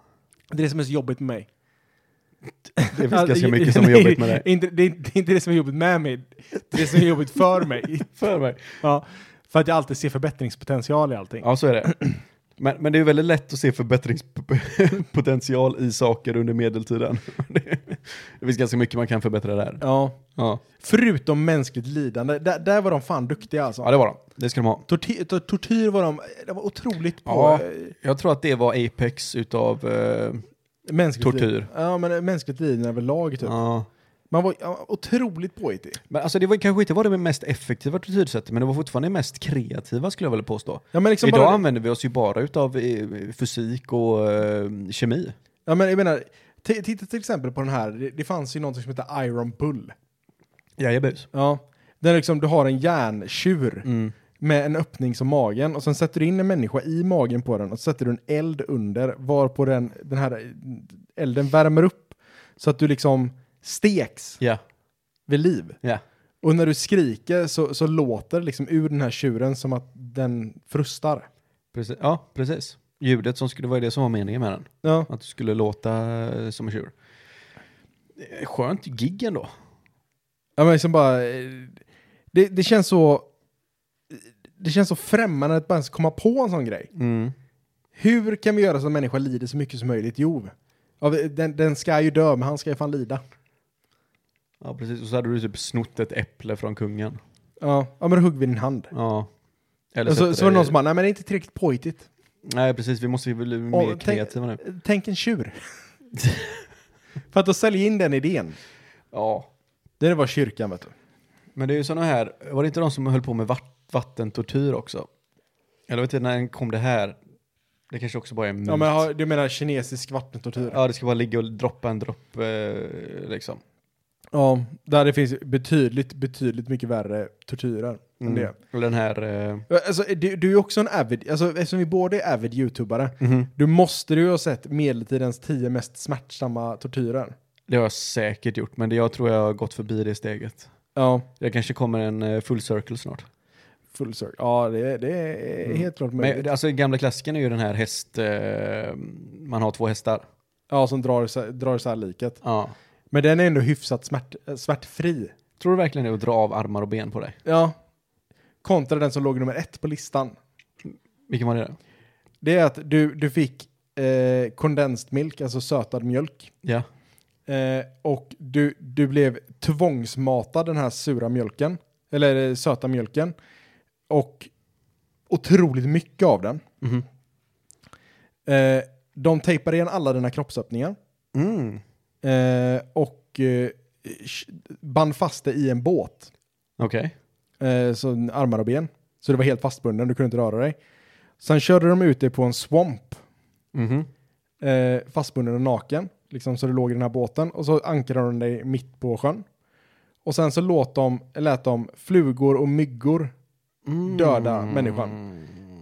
Det är det som är så jobbigt med mig. det finns Alltså, ganska mycket som är jobbigt med det. Inte, det, är, det är inte det som är jobbigt med mig. Det är det som är jobbigt för mig. För mig. Ja, för att jag alltid ser förbättringspotential i allting. Ja, så är det. Men, men det är väldigt lätt att se förbättringspotential i saker under medeltiden. Det, det finns ganska mycket man kan förbättra där. Ja. Ja, Förutom mänskligt lidande. Där, där var de fan duktiga alltså. ja det var de. Det ska de ha. Tortyr, tor- tortyr var de, de var otroligt på Ja. eh, Jag tror att det var Apex utav... Eh, mänskligt Tortyr. lidande. Ja, men mänskligt lidande överlag typ. ja. Man var ja, otroligt påhittig. Men alltså det var kanske inte var det mest effektiva tortyrsättet, men det var fortfarande det mest kreativa skulle jag vilja påstå. Ja, men liksom Idag bara, använder vi oss ju bara utav eh, fysik och eh, kemi. ja, men jag menar, t- titta till exempel på den här, det, det fanns ju något som heter Iron Bull. Jajebus. Ja. Där liksom du har en järntjur Mm. med en öppning som magen och sen sätter du in en människa i magen på den och sätter du en eld under varpå den, den här elden värmer upp så att du liksom steks Ja, vid liv. ja. Och när du skriker så, så låter det liksom ur den här tjuren som att den frustar. Precis. Ja, precis. Ljudet som skulle, det var det som var meningen med den. Ja. Att det skulle låta eh, som en tjur. Är Skönt gig ändå. Ja men liksom bara, eh, det, det känns så, det känns så främmande att bara ens komma på en sån grej. Mm. Hur kan vi göra så att människa lider så mycket som möjligt? Jo, den, den ska ju dö, men han ska ju fan lida. Ja, precis. Och så hade du typ snott ett äpple från kungen. Ja, ja men då hugger vi din hand. Ja. Eller så, så var det någon som bara, nej men det är inte tillräckligt påhittigt. Nej, precis. Vi måste ju bli mer Och tänk- kreativa nu. Tänk en tjur. För att då sälja in den idén. Ja. Det var kyrkan vet du. Men det är ju sådana här, var det inte de som höll på med vatt, vattentortyr också? Eller vet du, när kom det här? Det kanske också bara är en myt. Ja men du menar kinesisk vattentortyr? Ja, det ska bara ligga och droppa en dropp eh, liksom. Ja, där det finns betydligt, betydligt mycket värre tortyrer Mm. det. Eller den här... Eh, Alltså, du, du är också en avid, alltså eftersom vi båda är avid youtubare, mhm. du måste ju ha sett medeltidens tio mest smärtsamma tortyrer. Det har jag säkert gjort, men det, jag tror jag har gått förbi det steget. Ja, Jag kanske kommer en eh, full circle snart. full circle. Ja, det, det är Mm. helt klart möjligt. Men alltså gamla klassiken är ju den här häst... Eh, man har två hästar. Ja, som drar, drar isär liket. Ja. Men den är ändå hyfsat smärt, äh, smärtfri. Tror du verkligen det att dra av armar och ben på dig? Ja. Kontra den som låg nummer ett på listan. Vilken var det? då? Det är att du, du fick eh, condensed milk, alltså sötad mjölk. Ja. Eh, och du, du blev tvångsmatad den här sura mjölken. Eller eh, söta mjölken. Och otroligt mycket av den. Mhm. Eh, de tejpade igen alla dina kroppsöppningar. Mm. Eh, och eh, band fast det i en båt. Okej. Eh, så armar och ben. Så det var helt fastbunden, du kunde inte röra dig. Sen körde de ut dig på en swamp. Mhm. Eh, fastbunden och naken. Liksom så du låg i den här båten. Och så ankrade de dig mitt på sjön. Och sen så låt de, lät de flugor och myggor döda människan.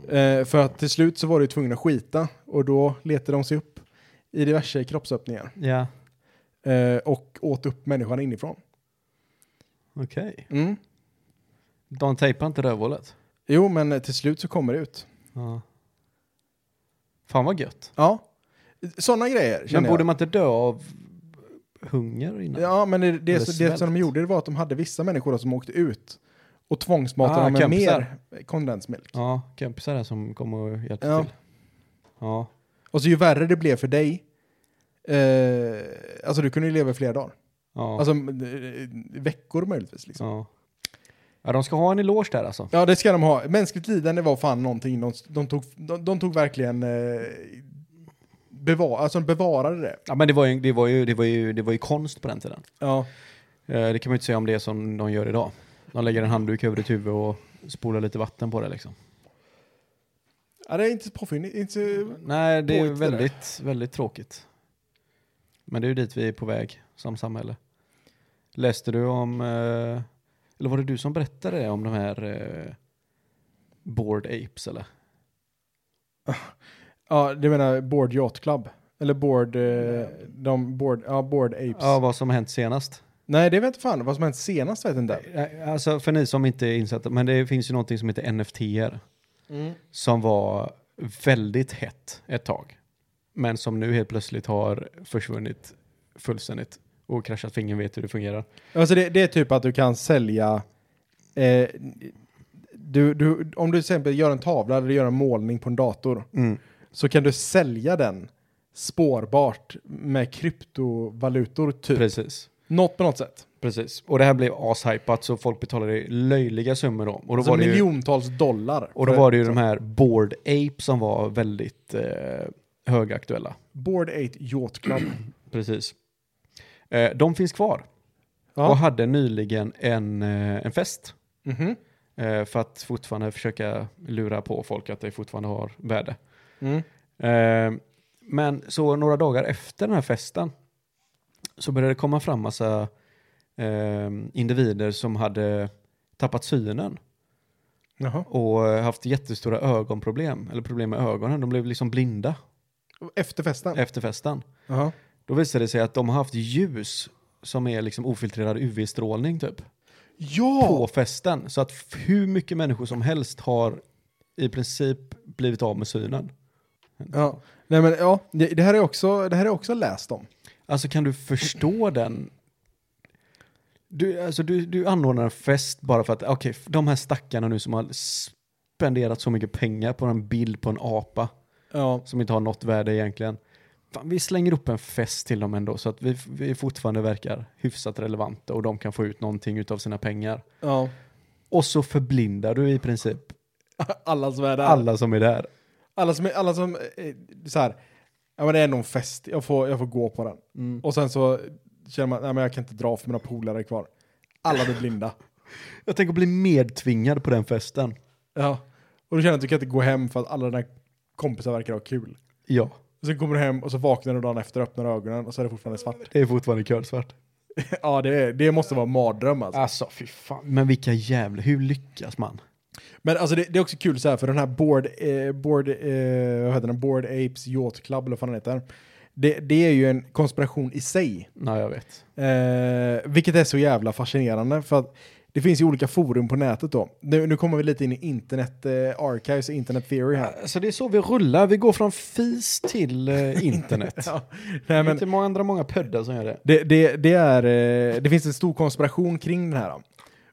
Eh, för att till slut så var du tvungen att skita. Och då letade de sig upp i diverse kroppsöppningar. Ja. Eh, och åt upp människan inifrån. Okej. Mm. De tejpar inte rövhålet? Jo, men eh, till slut så kommer det ut. Ja. Fan vad gött. Ja, sådana grejer Men känner borde jag. man inte dö av hunger innan? Ja, men det, det, Eller så- det som de gjorde det var att de hade vissa människor som åkte ut och tvångsmatade Ah, dem med kompisar. mer kondensmjölk. Ja, kompisar där som kommer och hjälper Ja. till. Ja. Och så ju värre det blev för dig, eh, alltså du kunde ju leva i flera dagar. Ja. Alltså eh, veckor möjligtvis. Liksom. ja. Ja, de ska ha en eloge där alltså. Ja, det ska de ha. Mänskligt lidande var fan någonting de, de, tog, de, de tog verkligen eh, beva, alltså de bevarade det. Ja, men det var ju, det var ju, det var ju, det var ju konst på den tiden. Ja. Eh, Det kan man ju inte säga om det som de gör idag. De lägger en handduk över ditt huvud och spolar lite vatten på det liksom. ja, det är inte påfyndigt. Inte. Nej, det är Påhitt det väldigt, väldigt tråkigt. Men det är ju dit vi är på väg som samhälle. Läste du om, eh, eller var det du som berättade det om de här eh, board apes eller? Ja, du menar Board Yacht Club? Eller Board, eh, de board, ja, board Apes? Ja, vad som har hänt senast. Nej, det vet inte fan. Vad som hänt senast vet inte. Eh, Alltså för ni som inte är insatta, men det finns ju någonting som heter NFT-er. Som var väldigt hett ett tag. Men som nu helt plötsligt har försvunnit fullständigt. Och kraschat för ingen vet hur det fungerar. Alltså det, det är typ att du kan sälja... Eh, du, du, om du till exempel gör en tavla eller gör en målning på en dator så kan du sälja den spårbart med kryptovalutor typ. Precis. Något på något sätt. Precis. Och det här blev ashypat så folk betalade löjliga summor då. Och då, Alltså var, det ju, miljontals dollar. och då var det ju de här Board Ape som var väldigt eh, högaktuella. Board 8 Yacht Club. Precis. Eh, de finns kvar och ja. hade nyligen en, eh, en fest. Mhm. Eh, för att fortfarande försöka lura på folk att det fortfarande har värde. Mm. Eh, men så några dagar efter den här festen så började det komma fram massa eh, individer som hade tappat synen Jaha. och eh, haft jättestora ögonproblem, eller problem med ögonen. De blev liksom blinda Efter festen? efter festen. Jaha. Då visade det sig att de har haft ljus som är liksom ofiltrerad UV-strålning typ Ja! på festen. Så att hur mycket människor som helst har i princip blivit av med synen. ja. Nej men ja, det, det här är också, det här är också läst om. Alltså kan du förstå den? Du, alltså, du, du anordnar en fest bara för att, okej, f- de här stackarna nu som har spenderat så mycket pengar på en bild på en apa Ja. som inte har något värde egentligen. Fan, vi slänger upp en fest till dem ändå så att vi, vi fortfarande verkar hyfsat relevanta och de kan få ut någonting av sina pengar. ja. Och så förblindar du i princip Alla som är där. alla som är där. Alla som, är- alla som eh, så här, ja men det är ändå en fest, jag får, jag får gå på den. Och sen så känner man, nej men jag kan inte dra för mina polare är kvar. Alla blir blinda. Jag tänker bli medtvingad på den festen. Ja. Och du känner att du kan inte gå hem för att alla dina kompisar verkar ha kul. Ja, sen kommer du hem och så vaknar du dagen efter och öppnar ögonen och så är det fortfarande svart. det är fortfarande kölsvart. ja, det, är, det måste vara en mardröm alltså. Alltså fy fan. Men vilka jävla, hur lyckas man? Men alltså det, det är också kul så här för den här Board, eh, board, eh, vad heter den? Board Apes Yacht Club eller vad fan den heter. Det, det är ju en konspiration i sig. Nej, jag vet. Eh, vilket är så jävla fascinerande för att det finns ju olika forum på nätet då. Nu, nu kommer vi lite in i internet eh, archives och internet theory här. Alltså det är så vi rullar, vi går från FIS till eh, internet. Ja, nej, det är men inte många andra många poddar som gör det. det, det, det, är, eh, det finns en stor konspiration kring den här.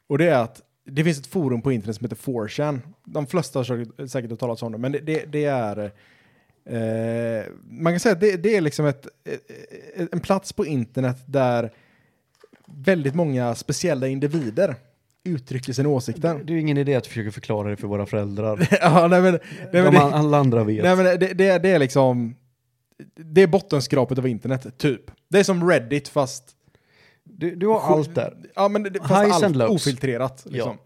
Och det är att det finns ett forum på internet som heter 4chan. De flesta har säkert- säkert hört talas om det, men det, det, det är... Eh, man kan säga att det, det är liksom ett, eh, en plats på internet där väldigt många speciella individer uttrycker sina åsikter. Det är ju ingen idé att försöka förklara det för våra föräldrar. ja, nej, men, nej, men De det, alla andra vet. nej, men det, det, det är liksom... Det är bottenskrapet av internet, typ. Det är som Reddit fast... Du, du har allt där. Ja, men det, fast Highs allt ofiltrerat. Liksom.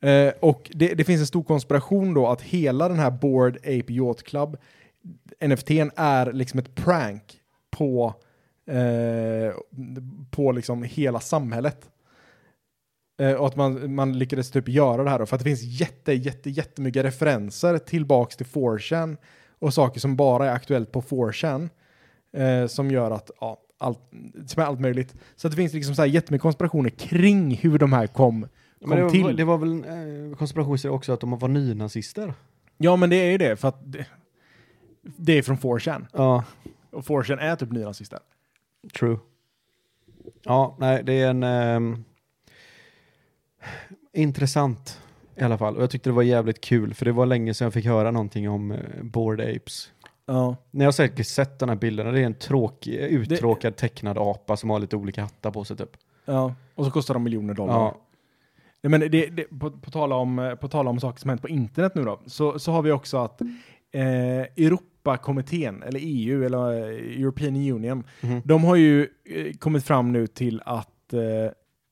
Eh, och det, det finns en stor konspiration då att hela den här Board Ape Yacht Club, NFTn, är liksom ett prank på, eh, på liksom hela samhället. Eh, och att man, man lyckades typ göra det här då, för att det finns jätte, jätte, jättemycket referenser tillbaks till 4chan och saker som bara är aktuellt på 4chan. Eh, som gör att ja, allt, som är allt möjligt. Så att det finns liksom så här jättemycket konspirationer kring hur de här kom, kom Men det, till. var, det var väl eh, konspirationer också att de var nynazister? Ja, men det är ju det, för att det, det är från 4chan. Ja, Och 4chan är typ nynazister. true. Ja, nej, det är en ehm, intressant i alla fall. Och jag tyckte det var jävligt kul, för det var länge sedan jag fick höra någonting om uh, Bored Apes. Ja. När jag säkert sett den här bilderna, det är en tråkig, uttråkad tecknad apa som har lite olika hattar på sig typ. ja. Och så kostar de miljoner dollar. Ja, Nej, men det, det, på, på, tal om, eh, på tal om saker som hänt på internet nu då, så, så har vi också att eh, Europakommittén, eller EU, eller eh, European Union, Mhm. de har ju eh, kommit fram nu till att, eh,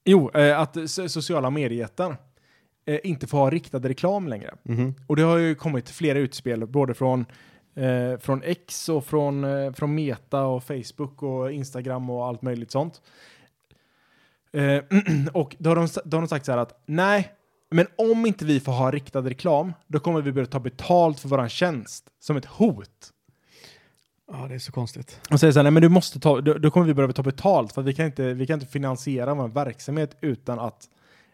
jo, eh, att so- sociala mediejättar eh, inte får ha riktad reklam längre. Mhm. Och det har ju kommit flera utspel, både från, eh, från X och från, eh, från Meta och Facebook och Instagram och allt möjligt sånt. Eh, och då har, de, då har de sagt så här att nej, men om inte vi får ha riktad reklam, då kommer vi börja ta betalt för våran tjänst som ett hot. Ja, det är så konstigt. Och säger så här, nej men du måste ta, då, då kommer vi börja ta betalt för att vi kan inte, vi kan inte finansiera vår verksamhet utan att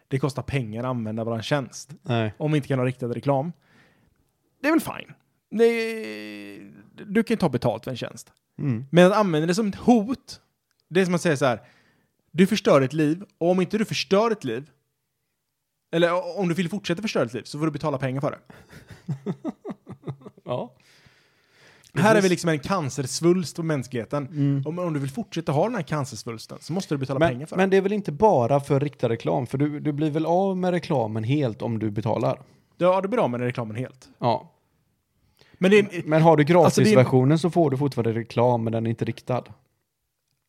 det kostar pengar att använda våran tjänst Nej. om vi inte kan ha riktad reklam. Det är väl fine. Det du kan ta betalt för en tjänst. Mm. Men att använda det som ett hot, det är som att säga så här, du förstör ett liv, och om inte du förstör ett liv, eller om du vill fortsätta förstöra ett liv, så får du betala pengar för det. Ja. Här är vi liksom en cancersvulst på mänskligheten. Mm. Om, om du vill fortsätta ha den här cancersvulsten så måste du betala pengar Men, för men det är väl inte bara för riktad reklam? För du, du blir väl av med reklamen helt om du betalar? Ja, du blir av med reklamen helt. Ja. Men är, Men har du Alltså, gratisversionen så får du fortfarande reklam, men den är inte riktad.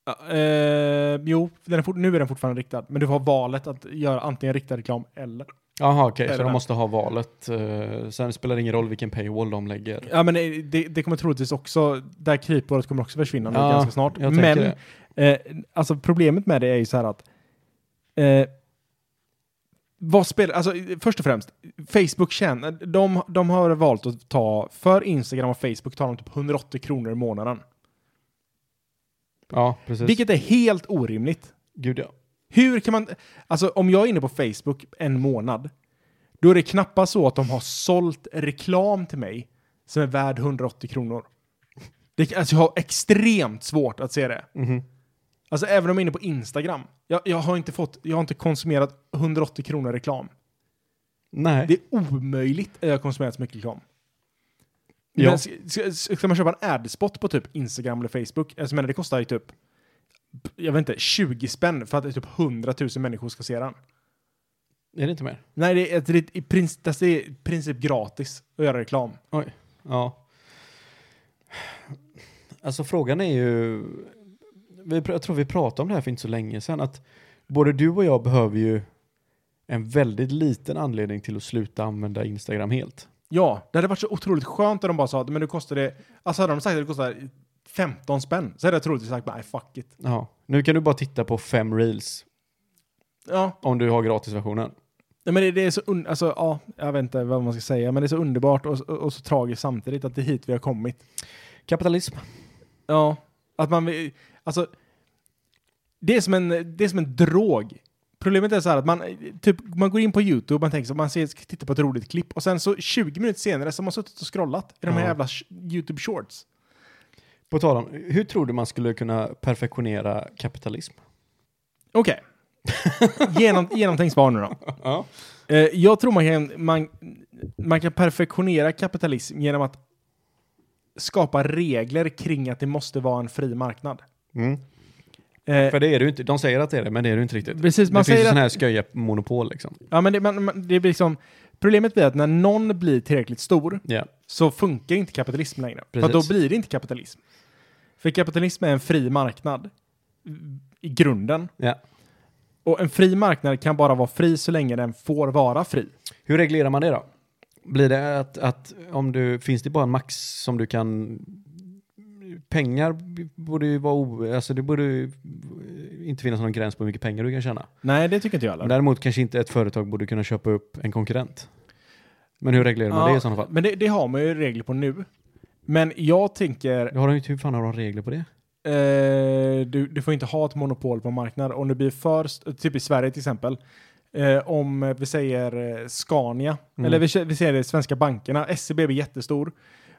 Ja, eh, jo, är nu är den fortfarande riktad. Men du har valet att göra antingen riktad reklam eller... Jaha, okej, Eller så de måste ha valet. eh, sen spelar det ingen roll vilken paywall de lägger. Ja, men eh, det, det kommer troligtvis också... Det här kryphålet kommer också försvinna nu Ja, ganska snart. Men eh, alltså problemet med det är ju så här att... Eh, vad spelar... Alltså först och främst, Facebook känner... De, de har valt att ta... För Instagram och Facebook tar de typ 180 kronor i månaden. Ja, precis. Vilket är helt orimligt. Gud ja. Hur kan man... Alltså om jag är inne på Facebook en månad, då är det knappast så att de har sålt reklam till mig som är värd 180 kronor. Det, alltså jag har extremt svårt att se det. Mhm. Alltså även om jag är inne på Instagram. Jag, jag har inte fått, jag har inte konsumerat 180 kronor reklam. Nej. Det är omöjligt att jag har konsumerat så mycket reklam. Ja. Men, ska, ska, ska man köpa en adspot på typ Instagram eller Facebook, alltså, men det kostar ju typ, jag vet inte, 20 spänn för att typ 100 000 människor ska se den. Är det inte mer? Nej, det är, det är, i princip, det är i princip gratis att göra reklam. Ja. Alltså frågan är ju, jag tror vi pratade om det här för inte så länge sedan, att både du och jag behöver ju en väldigt liten anledning till att sluta använda Instagram helt. Ja, det hade varit så otroligt skönt om de bara sa att men nu kostar det, alltså hade de sagt att det kostar 15 spänn så hade jag troligtvis sagt nej fuck it. Ja. Nu kan du bara titta på fem reels Ja, om du har gratisversionen. Nej, men det, det är så, un- alltså, ja, jag vet inte vad man ska säga, men det är så underbart och, och, och så tragiskt samtidigt att det är hit vi har kommit. Kapitalism. Ja, att man vill, alltså, det är som en, det är som en drog. Problemet är så här att man, typ, man går in på YouTube, man tänker så, man ser, tittar på ett roligt klipp och sen så 20 minuter senare så har man suttit och scrollat i de här Ja. jävla sh- YouTube shorts. På tal om, hur tror du man skulle kunna perfektionera kapitalism? Okej. Genom, genomtänkt svar nu då. Ja. Eh, jag tror man kan, man, man kan perfektionera kapitalism genom att skapa regler kring att det måste vara en fri marknad. Mm. Eh, För det är du inte, de säger att det är det, men det är du inte riktigt. precis, man det finns ju säger sådana här att, sköja monopol liksom. ja, men det, man, man, det blir liksom, problemet blir att när någon blir tillräckligt stor Ja. så funkar inte kapitalism längre. För Precis. då blir det inte kapitalism. För kapitalism är en fri marknad i grunden. Ja. Och en fri marknad kan bara vara fri så länge den får vara fri. Hur reglerar man det då? Blir det att, att om du, finns det bara en max som du kan Pengar borde ju vara o, alltså det borde ju inte finnas någon gräns på hur mycket pengar du kan tjäna. Nej, det tycker inte jag heller. Däremot kanske inte ett företag borde kunna köpa upp en konkurrent. Men hur reglerar man Ja, det i sådana fall? Men det, det har man ju regler på nu. Men jag tänker... Har de, hur fan har de regler på det? eh, du, du får inte ha ett monopol på en marknad. Om det blir för, typ i Sverige till exempel, eh, om vi säger eh, Scania, Mm. eller vi, vi säger det svenska bankerna, SEB blir jättestor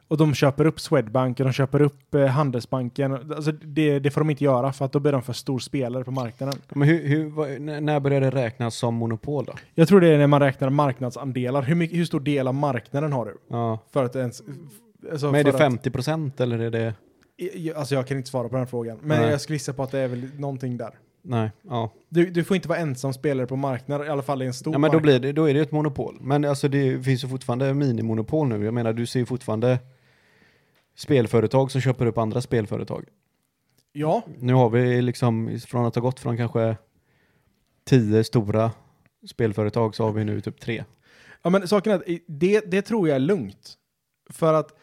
och de köper upp Swedbank och de köper upp eh, Handelsbanken. Alltså det, det får de inte göra för att då blir de för stor spelare på marknaden. Men hur, hur, när börjar det räknas som monopol då? Jag tror det är när man räknar marknadsandelar. Hur, mycket, hur stor del av marknaden har du? Ja. För att ens... Alltså Men är det för att- 50 procent eller är det? Alltså jag kan inte svara på den frågan. Men Nej. jag skulle gissa på att det är väl någonting där. Nej, ja. Du, du får inte vara ensam spelare på marknaden, i alla fall i en stor ja men då, blir det, då är det ett monopol. Men alltså det finns ju fortfarande minimonopol nu. Jag menar du ser ju fortfarande spelföretag som köper upp andra spelföretag. Ja, Nu har vi liksom, från att ha gått från kanske tio stora spelföretag så har vi nu typ tre. ja, men saken är att det, det tror jag är lugnt. För att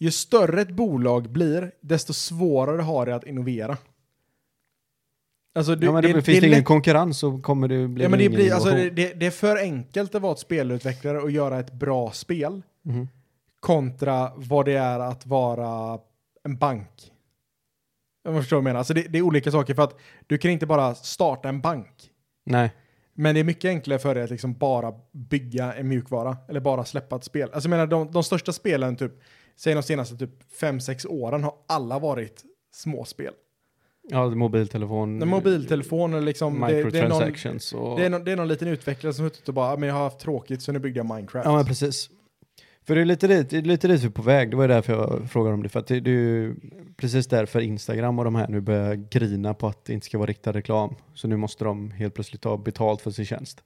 ju större ett bolag blir, desto svårare har det att innovera. Alltså, du, ja men det, finns det, ingen lätt- konkurrens så kommer det bli Ja, men det, blir, alltså, det, det är för enkelt att vara ett spelutvecklare och göra ett bra spel Mhm. kontra vad det är att vara en bank. Jag förstår vad jag menar. Alltså det, det är olika saker för att du kan inte bara starta en bank. Nej, Men det är mycket enklare för dig att liksom bara bygga en mjukvara eller bara släppa ett spel. Alltså jag menar de, de största spelen, typ, säg de senaste typ 5-6 åren har alla varit småspel. ja mobiltelefon, En mobiltelefon eller liksom... Det, det, är någon, microtransactions och... det, är någon, det är någon liten utvecklare som suttit och bara, "Ah, men jag har haft tråkigt så nu byggde jag Minecraft. Ja men precis. För det är lite dit, det är lite dit vi är på väg, det var ju därför jag frågade om det. För att det, det är ju precis därför Instagram och de här nu börjar grina på att det inte ska vara riktad reklam. Så nu måste de helt plötsligt ta betalt för sin tjänst.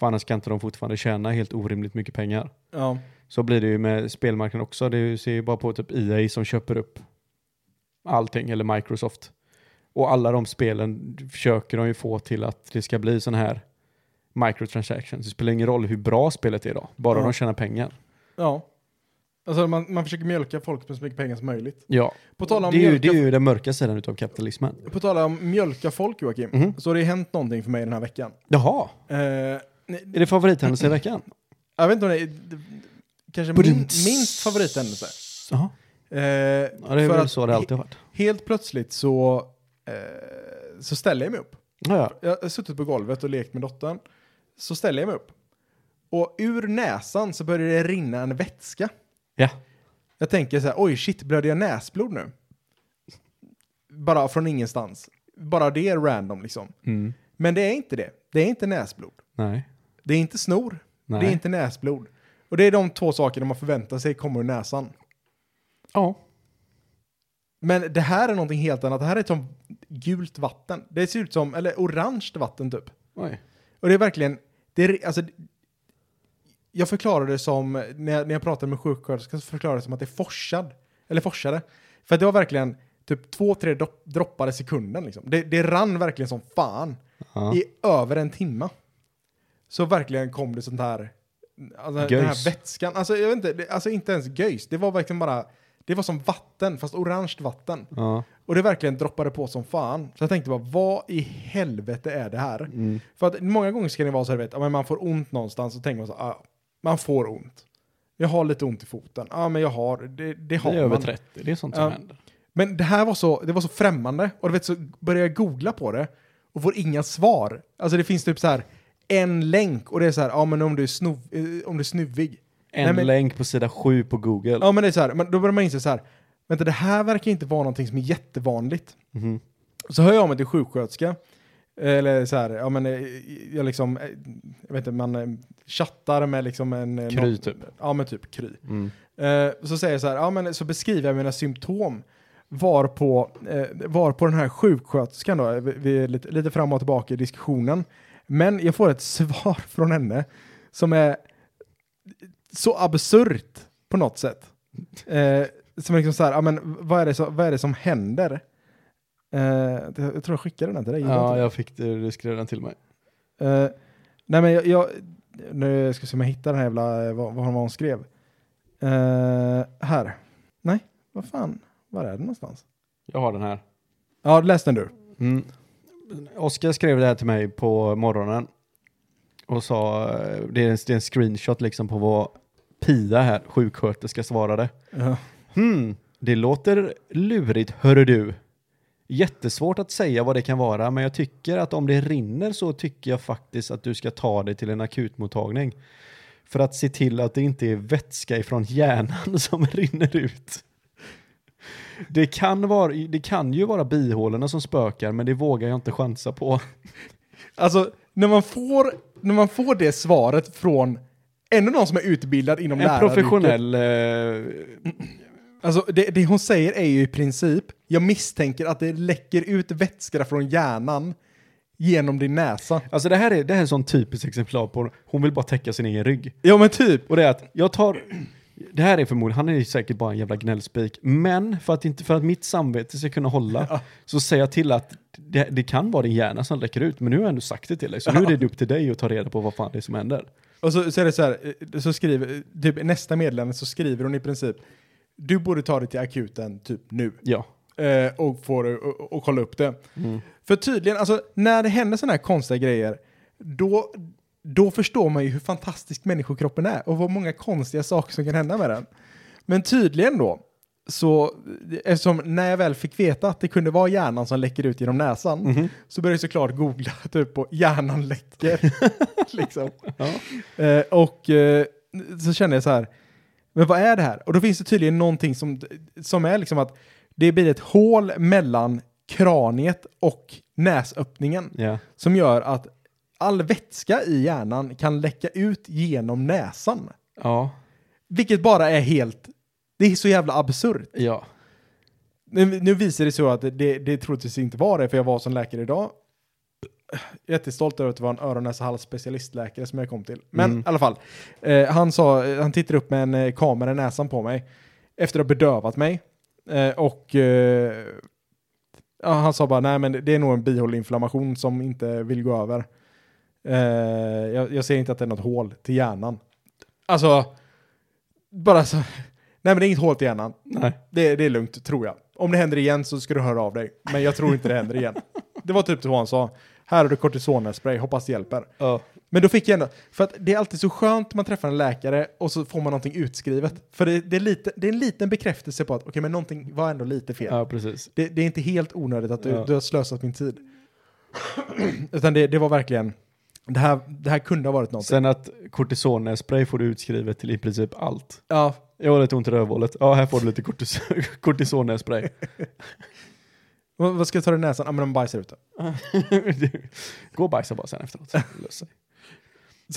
För annars kan inte de fortfarande tjäna helt orimligt mycket pengar. ja. Så blir det ju med spelmarknaden också. Det ju- ser ju bara på typ EA som köper upp allting, eller Microsoft. Och alla de spelen försöker de ju få till att det ska bli sån här microtransactions. Det spelar ingen roll hur bra spelet är då, bara Ja. de tjänar pengar. Ja. Alltså man, man försöker mjölka folk med så mycket pengar som möjligt. Ja, På tal om, det är, ju, mjölka, det är ju den mörka sidan utav kapitalismen. på tal om mjölka folk Joakim, Mhm. så har det hänt någonting för mig den här veckan. Jaha, Eh, är det favorithändelse i veckan? jag vet inte om det är det- kanske min, minst favorithändelse. Jaha, Eh, ja, det är för väl att så det alltid har varit. Helt plötsligt så, eh, så ställer jag mig upp. Ja, ja. Jag har suttit på golvet och lekt med dottern. Så ställer jag mig upp. Och ur näsan så börjar det rinna en vätska. ja. Jag tänker så här, oj shit, blöder jag näsblod nu? Bara från ingenstans. Bara det är random liksom. Mm. Men det är inte det. Det är inte näsblod. Nej. Det är inte snor. Nej. Det är inte näsblod. Och det är de två sakerna man förväntar sig kommer ur näsan. Ja. Men det här är någonting helt annat. Det här är som gult vatten. Det ser ut som, eller orange vatten typ. Oj. Och det är verkligen, det är, alltså, jag förklarar det som, när jag, när jag pratade med sjuksköterskan så förklarade jag det som att det är forsad. Eller forsade. För det var verkligen typ två, tre dropp, droppar i sekunden liksom. Det, det rann verkligen som fan. Ja. I över en timme. Så verkligen kom det sånt här, alltså, den här vätskan. Alltså jag vet inte, det, alltså inte ens göjs. Det var verkligen bara, det var som vatten, fast orange vatten. Ja. Och det verkligen droppade på som fan. Så jag tänkte bara, vad i helvete är det här? Mm. För att många gånger ska det vara så här, vet, men man får ont någonstans och tänker man så ah, man får ont. Jag har lite ont i foten. Ja, men jag har, det, det har Det är över man. 30, det är sånt som Ja. händer. Men det här var så, det var så främmande. Och du vet, så började jag googla på det och får inga svar. Alltså det finns typ så här en länk och det är så här, ja men om du är, snov, eh, om du är snuvig. En Nej, men- länk på sida 7 på Google. Ja men det är så här, då börjar man inse så här, vänta det här verkar inte vara någonting som är jättevanligt. Mhm. Så hör jag av mig till sjuksköterska. Eller så här, ja men eh, jag liksom, eh, jag vet inte, man chattar med liksom en... Kry någon- typ. Ja men typ kry. Mm. Eh, så säger jag så här, ja men så beskriver jag mina symptom. Var på, eh, var på den här sjuksköterskan då, vi, vi är lite, lite fram och tillbaka i diskussionen. Men jag får ett svar från henne som är så absurt på något sätt. Eh, som är liksom så här, ja men vad är det, så, vad är det som händer? Eh, jag tror jag skickade den till dig. Ja, jag fick det, du skrev den till mig. Eh, nej men jag, jag nu ska jag se om jag hittar den här jävla, eh, vad, vad hon skrev. Eh, här. Nej, vad fan, var är den någonstans? Jag har den här. Ja, läs den du. Mm. Oskar skrev det här till mig på morgonen och sa, det är en, det är en screenshot liksom på vad Pia här, sjuksköterska, svarade. Ja. Hmm, det låter lurigt, hörru du. Jättesvårt att säga vad det kan vara, men jag tycker att om det rinner så tycker jag faktiskt att du ska ta dig till en akutmottagning. För att se till att det inte är vätska ifrån hjärnan som rinner ut. Det kan, vara, det kan ju vara bihålorna som spökar, men det vågar jag inte chansa på. Alltså, när man får, när man får det svaret från ännu någon som är utbildad inom En läraryrket. professionell... Eh, Alltså, det, det hon säger är ju i princip, jag misstänker att det läcker ut vätska från hjärnan genom din näsa. alltså det här är, det här är en sån typiskt exemplar på, hon vill bara täcka sin egen rygg. Ja men typ. Och det är att jag tar, det här är förmodligen, han är ju säkert bara en jävla gnällspik, men för att, inte, för att mitt samvete ska kunna hålla så säger jag till att det, det kan vara din hjärna som läcker ut, men nu har jag ändå sagt det till dig, så nu är det upp till dig att ta reda på vad fan det är som händer. Och så, så är det så här, eh, så skriver, typ nästa meddelande så skriver hon i princip, du borde ta dig till akuten typ nu. Ja. eh, och, får, och, och kolla upp det. För tydligen, alltså när det händer sådana här konstiga grejer, då, då förstår man ju hur fantastisk människokroppen är och vad många konstiga saker som kan hända med den. Men tydligen då, så eftersom när jag väl fick veta att det kunde vara hjärnan som läcker ut genom näsan, så började jag såklart googla typ på hjärnan läcker. liksom. Eh, och eh, så kände jag så här, men vad är det här? Och då finns det tydligen någonting som, som är liksom att det blir ett hål mellan kraniet och näsöppningen Ja. som gör att all vätska i hjärnan kan läcka ut genom näsan. Ja. Vilket bara är helt, det är så jävla absurt. Ja. Nu, nu visar det så att det, det, troligtvis inte var det, för jag var som läkare idag. Jättestolt över att det var en öron näsa hals specialistläkare som jag kom till. Men Mm. i alla fall, eh, han sa, han tittade upp med en eh, kamera i näsan på mig efter att ha bedövat mig. Eh, och eh, han sa bara, nej men det är nog en bihåleinflammation som inte vill gå över. Eh, jag, jag ser inte att det är något hål till hjärnan. Alltså, bara så, nej men det är inget hål till hjärnan. Nej. Det, det är lugnt, tror jag. Om det händer igen så ska du höra av dig. Men jag tror inte det händer igen. Det var typ så han sa. Här har du kortisonspray, hoppas det hjälper. Ja. Men då fick jag ändå, för att det är alltid så skönt man träffar en läkare och så får man någonting utskrivet. För det, det, är, lite, det är en liten bekräftelse på att okej, men någonting var ändå lite fel. ja, precis. Det, det är inte helt onödigt att du, Ja. du har slösat min tid. Utan det, det var verkligen, det här, det här kunde ha varit någonting. Sen att kortisonspray får du utskrivet till i princip allt. ja, Jag har lite ont i rövhålet. Ja, här får du lite kortis kortisonspray. vad, vad ska jag ta i näsan? Ja, men de bajsar ute. Gå och bajsa bara sen efteråt. Lös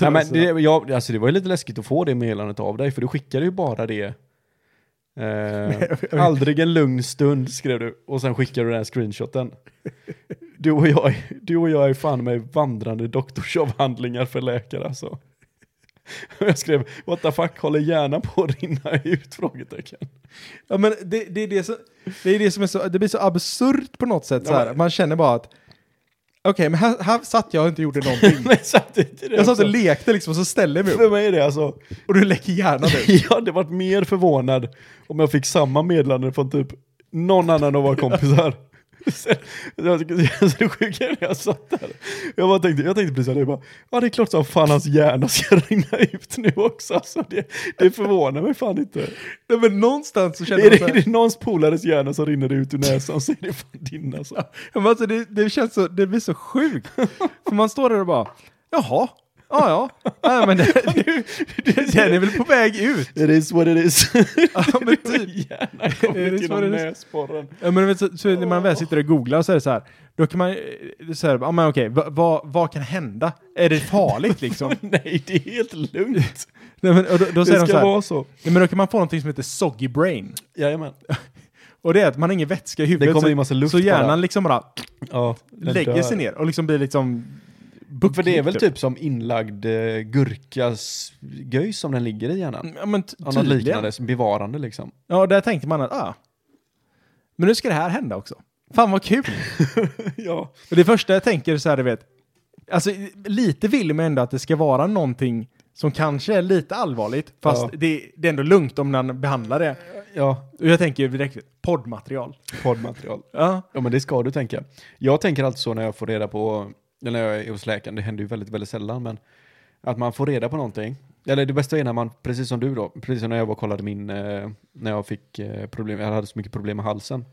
Nej, men det, jag, alltså det var ju lite läskigt att få det meddelandet av dig, för du skickade ju bara det. Eh, aldrig en lugn stund skrev du, och sen skickade du den här screenshoten. Du och jag, du och jag är fan med vandrande doktorsavhandlingar för läkare alltså. Jag skrev, what the fuck, håller hjärnan på att rinna ut? Frågetecken. Ja men det, det, är det, som, det är det som är så, det blir så absurt på något sätt så Ja, här. men- Man känner bara att, okej men här, här satt jag och inte gjorde någonting. Men samtidigt är det jag satt och lekte liksom och så ställde jag mig För upp mig är det alltså, och du läcker hjärnan ut. jag hade varit mer förvånad om jag fick samma meddelande från typ någon annan av våra kompisar. Sen- Det sjuka är när jag satt där. Jag, bara tänkte, jag tänkte precis det, bara, ja det är klart som fan hans hjärna ska rinna ut nu också. Alltså, det, det förvånar mig fan inte. Nej, men någonstans så känner Är man det, så är här, det någons polares hjärna som rinner ut ur näsan så är det fan din alltså. Ja, men alltså det, det känns så, det blir så sjukt. För man står där och bara, jaha, ja ja, men det, det, den är väl på väg ut. It is what it is. Ja men typ. Hjärnan kommer. Ja, men vet, så, så när man väl sitter och googlar så är det så här, då kan man eh, så här, ja men okej, vad, vad, vad kan hända? Är det farligt liksom? Nej, det är helt lugnt. Nej, men, och då, då Det säger de ska så här, vara så. nej, men då kan man få någonting som heter soggy brain. Jajamän. Och det är att man har ingen vätska i huvudet. Det kommer så, in massa luft så hjärnan bara. liksom bara Ja, lägger dör. sig ner och liksom blir liksom För det är väl typ som inlagd eh, gurkas göjs som den ligger i hjärnan. Ja men Ja, något liknande, bevarande liksom. Ja, där tänkte man att, ah. Men nu ska det här hända också. Fan vad kul! ja. Och det första jag tänker så här, du vet. Alltså lite vill man ändå att det ska vara någonting som kanske är lite allvarligt. Fast Ja. det, det är ändå lugnt om man behandlar det. Ja, Och jag tänker direkt, poddmaterial. poddmaterial. Ja. Ja men det ska du tänka. Jag tänker alltid så när jag får reda på, när jag är hos läkaren, det händer ju väldigt, väldigt sällan, men att man får reda på någonting. Eller det bästa är när man, precis som du då, precis som när jag var och kollade min, eh, när jag fick eh, problem, jag hade så mycket problem med halsen.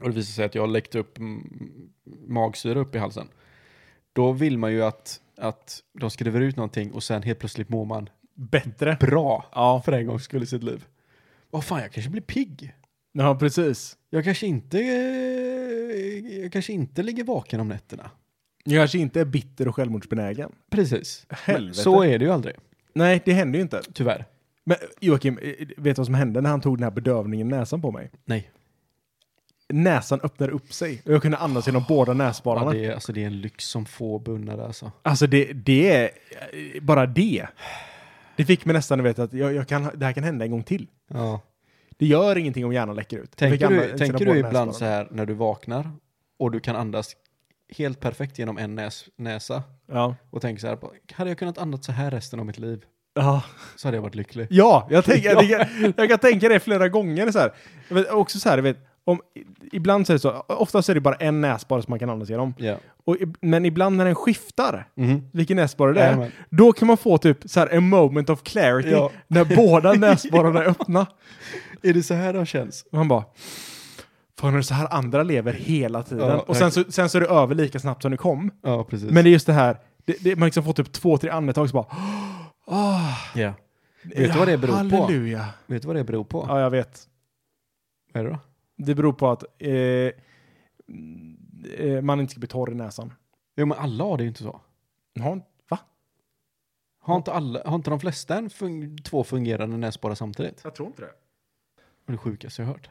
och det visar sig att jag har läckt upp magsyra upp i halsen. Då vill man ju att, att de skriver ut någonting och sen helt plötsligt mår man Bättre. bra Ja. för en gångs skull i sitt liv. Vad fan, jag kanske blir pigg. Ja, precis. Jag kanske inte, eh, jag kanske inte ligger vaken om nätterna. Jag kanske inte är bitter och självmordsbenägen. Precis. Men Helvete. så är det ju aldrig, Nej, det händer ju inte. tyvärr. Men Joakim, vet du vad som hände när han tog den här bedövningen i näsan på mig? Nej. Näsan öppnade upp sig och jag kunde andas genom båda Ja, näsborrarna. det, är, alltså, det är en lyx som få bunnare alltså. Alltså det, det är eh, bara det. Det fick mig nästan att veta att jag, jag kan, det här kan hända en gång till. Ja. Det gör ingenting om hjärnan läcker ut. Tänker du, tänker båda du ibland så här när du vaknar och du kan andas helt perfekt genom en näs, näsa Ja. och tänker så här, hade jag kunnat andas så här resten av mitt liv Ja. så hade jag varit lycklig. Ja, jag, tänker, Ja. jag, jag kan tänka det flera gånger. Så här. Vet, också så här, vet, om, ibland så är det så, oftast är det bara en näsborre som man kan andas genom. Ja. Och, men ibland när den skiftar, Mhm. vilken näsborre det är, då kan man få typ så här a moment of clarity Ja. när båda näsborrarna är öppna. Är det så här de känns? Och man bara, fan är det så här andra lever hela tiden? Ja, och sen så, sen så är det över lika snabbt som det kom. Ja, precis. Men det är just det här, det, det, man liksom får typ två, tre andetag så bara, ah, ja. Vet du vad det beror på? halleluja. Vet du vad det beror på? Ja, jag vet. Vad är det då? Det beror på att eh, eh, man inte ska bli torr i näsan. Jo men alla har det ju inte så. Ja, va? Har inte, alla, har inte de flesta en fun- två fungerande näsborrar samtidigt? Jag tror inte det. Det är det sjukaste jag hört.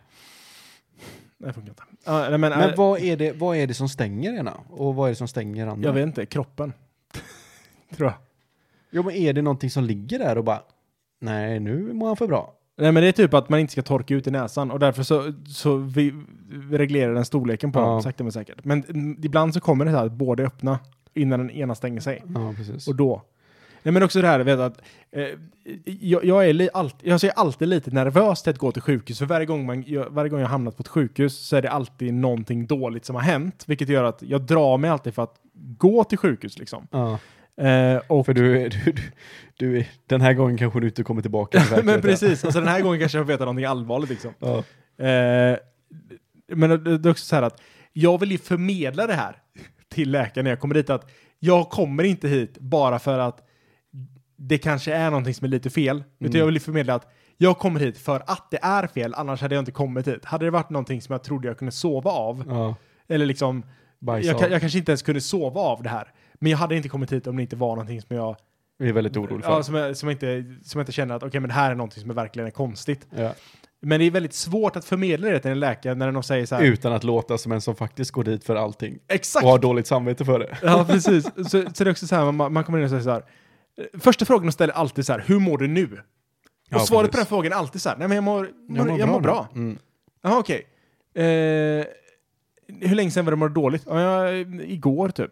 Det funkar inte. Ja, men, Men äh, vad är, det, vad är det som stänger ena? Och vad är det som stänger andra? jag vet inte, kroppen. tror jag. Jo men är det någonting som ligger där och bara Nej nu mår han för bra. Nej men det är typ att man inte ska torka ut i näsan och därför så, så vi, vi reglerar den storleken på Ja. dem sakta men säkert. Men ibland så kommer det så här att båda är öppna innan den ena stänger sig. Ja precis. Och då. Nej men också det här, vet att eh, jag, jag, är allt, jag ser alltid lite nervös till att gå till sjukhus. För varje gång, man, jag, varje gång jag hamnat på ett sjukhus så är det alltid någonting dåligt som har hänt. Vilket gör att jag drar mig alltid för att gå till sjukhus liksom. Ja, Eh, och, för du, är- du, du, du är, den här gången kanske du inte kommer tillbaka till men precis, alltså den här gången kanske jag får veta någonting allvarligt liksom. Ja. Eh, men det det är också så här att jag vill ju förmedla det här till läkaren när jag kommer dit att jag kommer inte hit bara för att det kanske är någonting som är lite fel. Utan Mm. jag vill förmedla att jag kommer hit för att det är fel, annars hade jag inte kommit hit. Hade det varit någonting som jag trodde jag kunde sova av, ja. eller liksom, jag, jag kanske inte ens kunde sova av det här. Men jag hade inte kommit hit om det inte var någonting som jag, Vi är väldigt oroliga för. ja, som jag, som jag, inte, som jag inte känner att okej men det här är någonting som är verkligen är konstigt. Ja. Men det är väldigt svårt att förmedla det till en läkare när de säger så här. Utan att låta som en som faktiskt går dit för allting. Exakt! Och har dåligt samvete för det. Ja, precis. Så, så det är också så här, man, man kommer in och säger så här. Första frågan de ställer alltid så här, hur mår du nu? Och Ja, svaret på precis. den frågan är alltid så här, nej men jag mår, mår, jag mår bra. Mm. Jaha, okej. Eh, hur länge sedan var det mådde dåligt? Ja, jag, igår typ.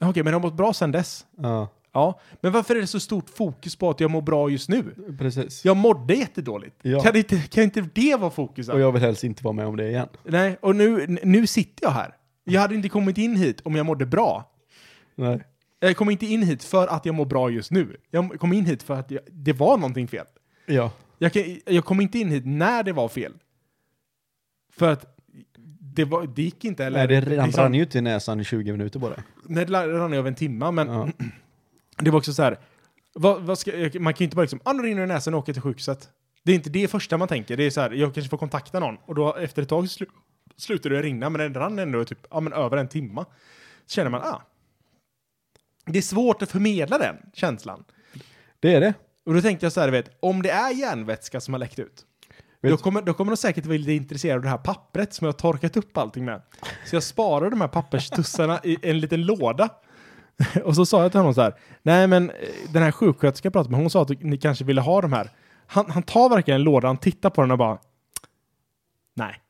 Okej, men jag har mått bra sedan dess. Ja, Ja, men varför är det så stort fokus på att jag mår bra just nu? precis. Jag mådde jättedåligt. Ja. Kan, inte, kan inte det vara fokus? Och jag vill helst inte vara med om det igen. Nej, och nu, nu sitter jag här. Jag hade inte kommit in hit om jag mådde bra. Nej. Jag kom inte in hit för att jag mår bra just nu. Jag kom in hit för att jag, det var någonting fel. Ja. Jag, kan, jag kom inte in hit när det var fel. För att det, var, det gick inte. Eller, Nej, det rann, liksom- rann ju ut i näsan i 20 minuter bara. Nej, det rann över en timme, men Ja. det var också så här. Vad, vad ska, man kan ju inte bara liksom, ah, nu rinner i näsan och åker till sjukhuset. Det är inte det första man tänker. Det är så här, jag kanske får kontakta någon och då efter ett tag slu, slutar det rinna, men det rann ändå typ, ja, men över en timme. Så känner man, ah. Det är svårt att förmedla den känslan. Det är det. Och då tänkte jag så här, vet, om det är järnvätska som har läckt ut, Vet- då kommer, då kommer de säkert vara lite intresserade av det här pappret som jag har torkat upp allting med. Så jag sparar de här papperstussarna i en liten låda. Och så sa jag till honom så här, nej men eh, den här sjuksköterskan jag pratade med, hon sa att ni kanske ville ha de här. Han, han tar verkligen en låda, han tittar på den och bara, nej.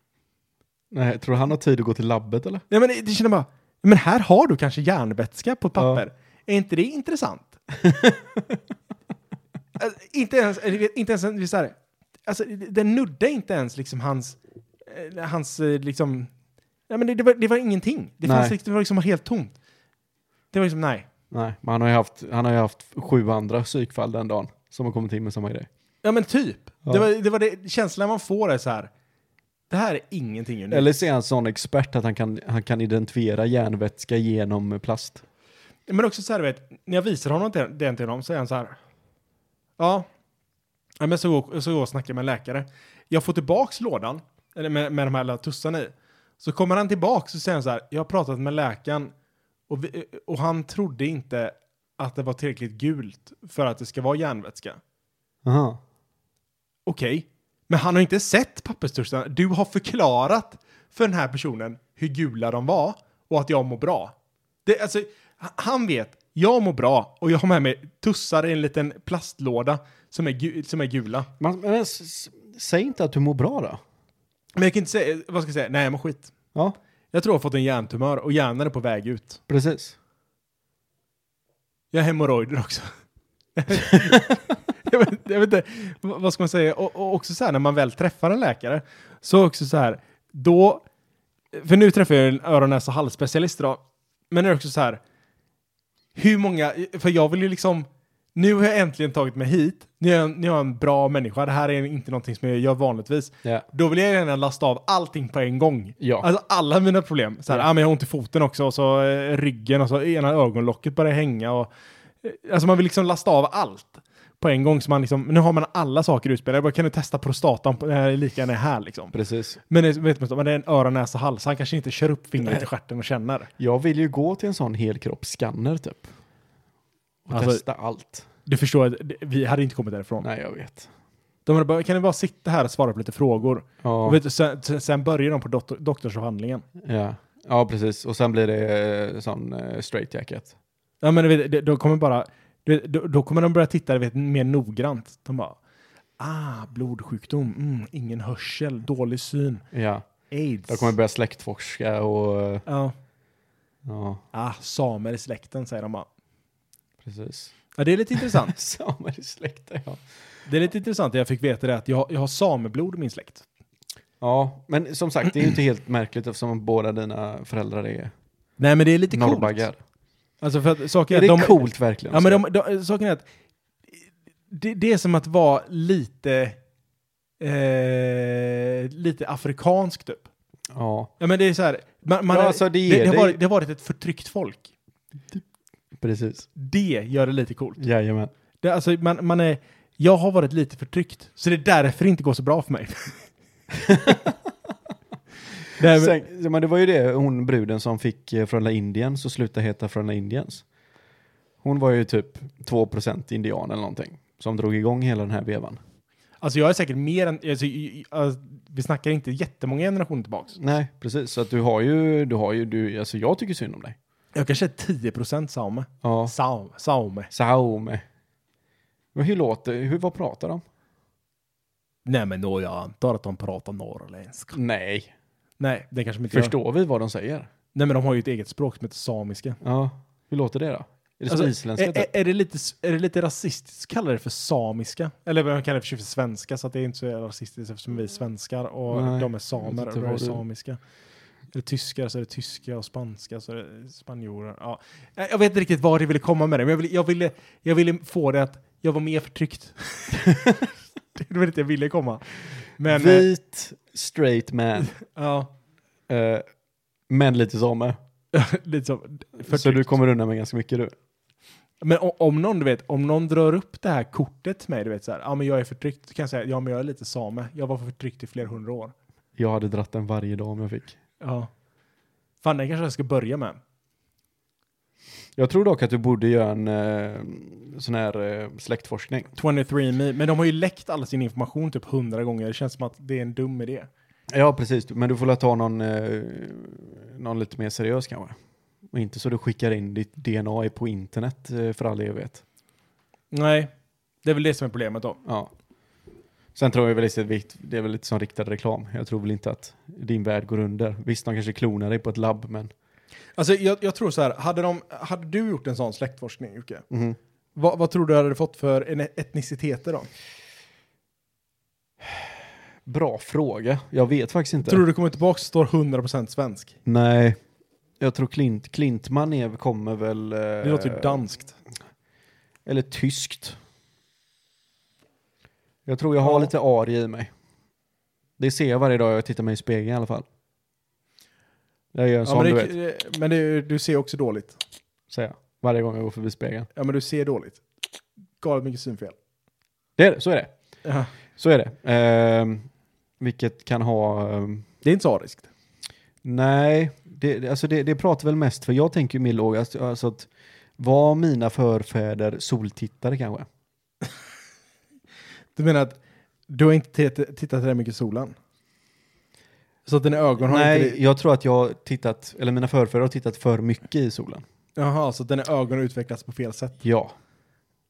Nej, tror du han har tid att gå till labbet eller? Nej men det känner bara, men här har du kanske järnvätska på ett Ja. Är inte det intressant? alltså, inte ens, inte ens, så här, alltså den nuddade inte ens liksom hans, eh, hans eh, liksom, nej men det, det, var, det var ingenting. Det, fanns, Nej. liksom- det var liksom helt tomt. Det var liksom, nej. Nej, men han har ju haft, han har haft sju andra psykfall den dagen som har kommit in med samma grej. Ja men typ. Ja. Det var det, var det känslan man får är så här, Det här är ingenting unikt. Eller så är han sån expert att han kan, han kan identifiera järnvätska genom plast. Men också så här, vet, när jag visar honom det, den till honom så är han så här. Ja, ja men så går så går och snackar med en läkare. Jag får tillbaks lådan, eller med, med de här lilla tussarna i. Så kommer han tillbaks och säger så här, jag har pratat med läkaren och, vi, och han trodde inte att det var tillräckligt gult för att det ska vara järnvätska. Aha. Okej, men han har inte sett papperstussarna. Du har förklarat för den här personen hur gula de var och att jag mår bra. Det, alltså, han vet, jag mår bra och jag har med mig tussar i en liten plastlåda som är, gu, som är gula. Man, men, s- säg inte att du mår bra då. Men jag kan inte säga, vad ska jag säga, nej jag mår skit. Ja, Jag tror jag har fått en hjärntumör och hjärnan är på väg ut. precis. Jag har hemorrojder också. jag, vet, jag vet inte, vad vad ska man säga? Och, och också så här när man väl träffar en läkare, så också så här, då, för nu träffar jag en öron, näsa, halsspecialist idag, men det är också så här, hur många, för jag vill ju liksom, nu har jag äntligen tagit mig hit, nu är jag, nu är jag en bra människa, det här är inte någonting som jag gör vanligtvis. Ja. Då vill jag gärna lasta av allting på en gång. Ja. Alltså alla mina problem. Så här, Ja. ah, men jag har ont i foten också, och så eh, ryggen, och så ena ögonlocket börjar hänga. Och, eh, alltså man vill liksom lasta av allt på en gång. Så man liksom, nu har man alla saker utspelade. Jag bara, kan du testa prostatan på, när jag lika gärna här liksom. Precis. Men det, vet man, men det är en öron, näsa, hals. Han kanske inte kör upp fingret i stjärten och känner. Jag vill ju gå till en sån helkroppsskanner typ. Och Alltså- testa allt. Du förstår, att vi hade inte kommit därifrån. Nej, jag vet. De bara, kan ni bara sitta här och svara på lite frågor? Ja, Och vet, sen, sen- börjar de på doktor, doktorsavhandlingen. ja. ja, precis. Och sen blir det eh, sån eh, straight jacket. Ja men vet, då kommer bara, du då, då kommer de börja titta vet, mer noggrant. De bara, ah, blodsjukdom, mm, ingen hörsel, dålig syn, Ja, aids. jag kommer börja släktforska och... eh, Ja, Ja, ah, samer i släkten säger de bara. precis. Ja, det är lite intressant. Samer i släkten, ja. Det är lite intressant, jag fick veta det att jag, jag har sameblod i min släkt. Ja, men som sagt, det är ju inte helt märkligt eftersom båda dina föräldrar är Nej men det är lite coolt. Alltså för att saken Är är det att de, coolt verkligen? Ja men de, de, saken är att det, det är som att vara lite, eh, lite afrikansk typ. Ja, Ja men det är så här, man, man Ja, är- alltså, det det, det, har varit, det har varit ett förtryckt folk. precis. Det gör det lite coolt. Jajamän. Det, alltså, man, man är, jag har varit lite förtryckt, så det är därför det inte går så bra för mig. det Sen, men det var ju det, hon bruden som fick eh, Frölunda Indians och slutade heta Frölunda Indians. Hon var ju typ 2% indian eller någonting. Som drog igång hela den här vevan. alltså jag är säkert mer än, alltså, alltså, vi snackar inte jättemånga generationer tillbaks. Nej, precis. Så att du har ju, du har ju, du, alltså jag tycker synd om dig. Jag kanske är 10% same. Ja. Saum, saume. Saume. Men hur låter, hur, vad pratar de? Nej men då jag antar att de pratar norrländska. Nej. Nej, det kanske de inte. Förstår vi vad de säger? Nej men de har ju ett eget språk som heter samiska. Ja. Hur låter det då? Är det Alltså, isländska är, typ? är, det lite, är det lite rasistiskt att kalla det för samiska? Eller man kallar det för, svenska, så att det är inte så rasistiskt eftersom vi är svenskar och Nej, de är samer och då är samiska. Är det tyskar så är det tyska och spanska så är det spanjorer. Ja. Jag vet inte riktigt var jag ville komma med det, men jag ville, jag ville, jag ville få det att jag var mer förtryckt. det var dit jag ville komma. Men, eh, Vit, straight man. ja, eh, men lite same. lite så. Så du kommer undan med ganska mycket du. Men om någon, du vet, om någon drar upp det här kortet till mig, du vet så här, ja men jag är förtryckt, så kan jag säga, ja men jag är lite same, jag var förtryckt i flera hundra år. Jag hade dratt den varje dag om jag fick. Ja. Fan, det kanske jag ska börja med. Jag tror dock att du borde göra en eh, sån här eh, släktforskning. 23andMe, men de har ju läckt all sin information typ hundra gånger, det känns som att det är en dum idé. Ja, precis. Men du får la ta någon, eh, någon lite mer seriös kanske. Och inte så du skickar in ditt DNA på internet eh, för all evighet. Nej, det är väl det som är problemet då. Ja. Sen tror jag väl att det är väl lite som riktad reklam. Jag tror väl inte att din värld går under. Visst, de kanske klonar dig på ett labb, men... Alltså jag, jag tror så här, hade, de, hade du gjort en sån släktforskning Jocke, Mhm. vad, vad tror du hade fått för etniciteter då? Bra fråga. Jag vet faktiskt inte. Tror du kommer tillbaka och står 100% svensk? Nej. Jag tror Klint, Klintman är, kommer väl... Eh, Det låter ju danskt. Eller tyskt. Jag tror jag har Ja. lite ari i mig. Det ser jag varje dag jag tittar mig i spegeln i alla fall. Jag gör en sån men du det, vet, det- men det, du ser också dåligt. säger jag. Varje gång jag går förbi spegeln. Ja, men du ser dåligt. Galet mycket synfel. Det är det, så är det. Ja. Så är det. Ehm, vilket kan ha... ehm, Det är inte så ariskt. nej, det, alltså det, det pratar väl mest för jag tänker ju min låg, alltså, alltså att var mina förfäder soltittare kanske? Du menar att du har inte tittat tittat där mycket i solen? Så att dina ögon har Nej, inte... jag tror att jag tittat, eller mina förfäder har tittat för mycket i solen. Jaha, så att dina ögon har utvecklats på fel sätt? Ja.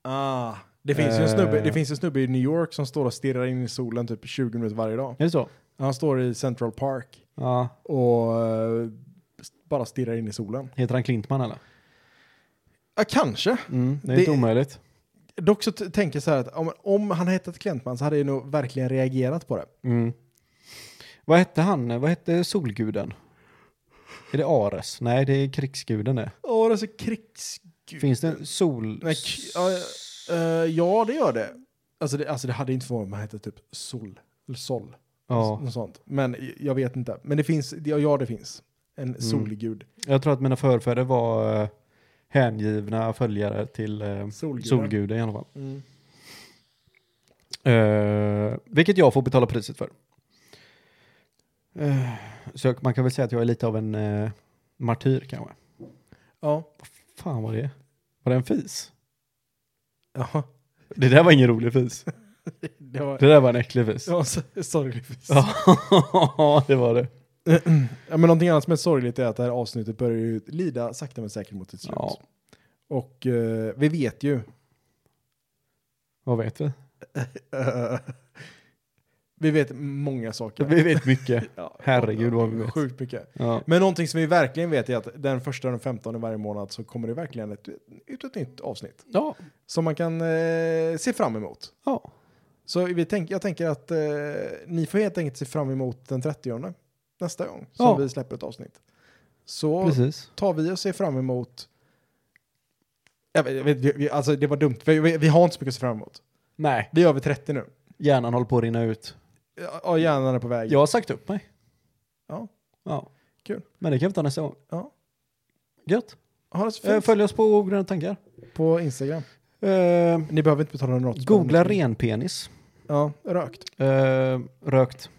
Ah. Det finns, ju en snubbe, Eh. det finns en snubbe i New York som står och stirrar in i solen typ 20 minuter varje dag. Är det så? Han står i Central Park Ja. och eh, bara stirrar in i solen. Heter han Klintman eller? Ja, kanske. Mm, det är Det- inte omöjligt. Dock så tänker jag så här att om, om han hetat Klintman så hade jag nog verkligen reagerat på det. Mm. Vad hette han? Vad hette solguden? Är det Ares? Nej, det är krigsguden det. Det är så krigsgud. Finns det en sol... Nej, k- ja, det gör det. Alltså det, alltså det hade inte förvånat om han hette typ Sol. Eller Sol. Ja, Något sånt. Men jag vet inte. Men det finns, ja, ja det finns. En Mm. solgud. jag tror att mina förfäder var eh, hängivna följare till eh, Solguden. solguden i alla fall. Mm. Vilket jag får betala priset för. Eh, så jag, man kan väl säga att jag är lite av en eh, martyr kanske. Ja. Fan vad det är. Var det en fis? Ja. Det där var ingen rolig fis. Det var, Det där var en äcklig fis. det var så- sorgligt. Ja, det var det. Ja, men någonting annat som är sorgligt är att det här avsnittet börjar ju lida sakta men säkert mot sitt slut. Ja, Och eh, vi vet ju. vad vet vi? vi vet många saker. Vi vet mycket. Ja, Herregud, vad vi vet. Sjukt mycket. Ja. Men någonting som vi verkligen vet är att den första och den femtonde varje månad så kommer det verkligen ett, ut ett nytt avsnitt. Ja. Som man kan eh, se fram emot. ja. Så vi tänk, jag tänker att eh, ni får helt enkelt se fram emot den 30 nästa gång som Ja. vi släpper ett avsnitt. Så Precis. tar vi och ser fram emot jag vet, jag vet, vi, vi, alltså det var dumt, vi, vi, vi har inte så mycket att se fram emot. Nej, Vi är över 30 nu. hjärnan håller på att rinna ut. Ja, hjärnan är på väg. Jag har sagt upp mig. Ja. Ja. Kul. Men det kan vi ta nästa gång. Ja. Gött. Ha det så Eh, fint. Följ oss på Ogröna tankar. på Instagram. Eh, Ni behöver inte betala något. googla renpenis. Ja, rökt. Eh, rökt.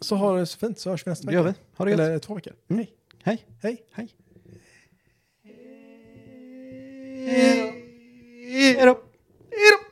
Så ha det så fint så hörs vi nästa Det gör vi. vecka. Ha det gött. Eller två veckor. Mm. Hej. Hej. Hej. Hej då. Hej då.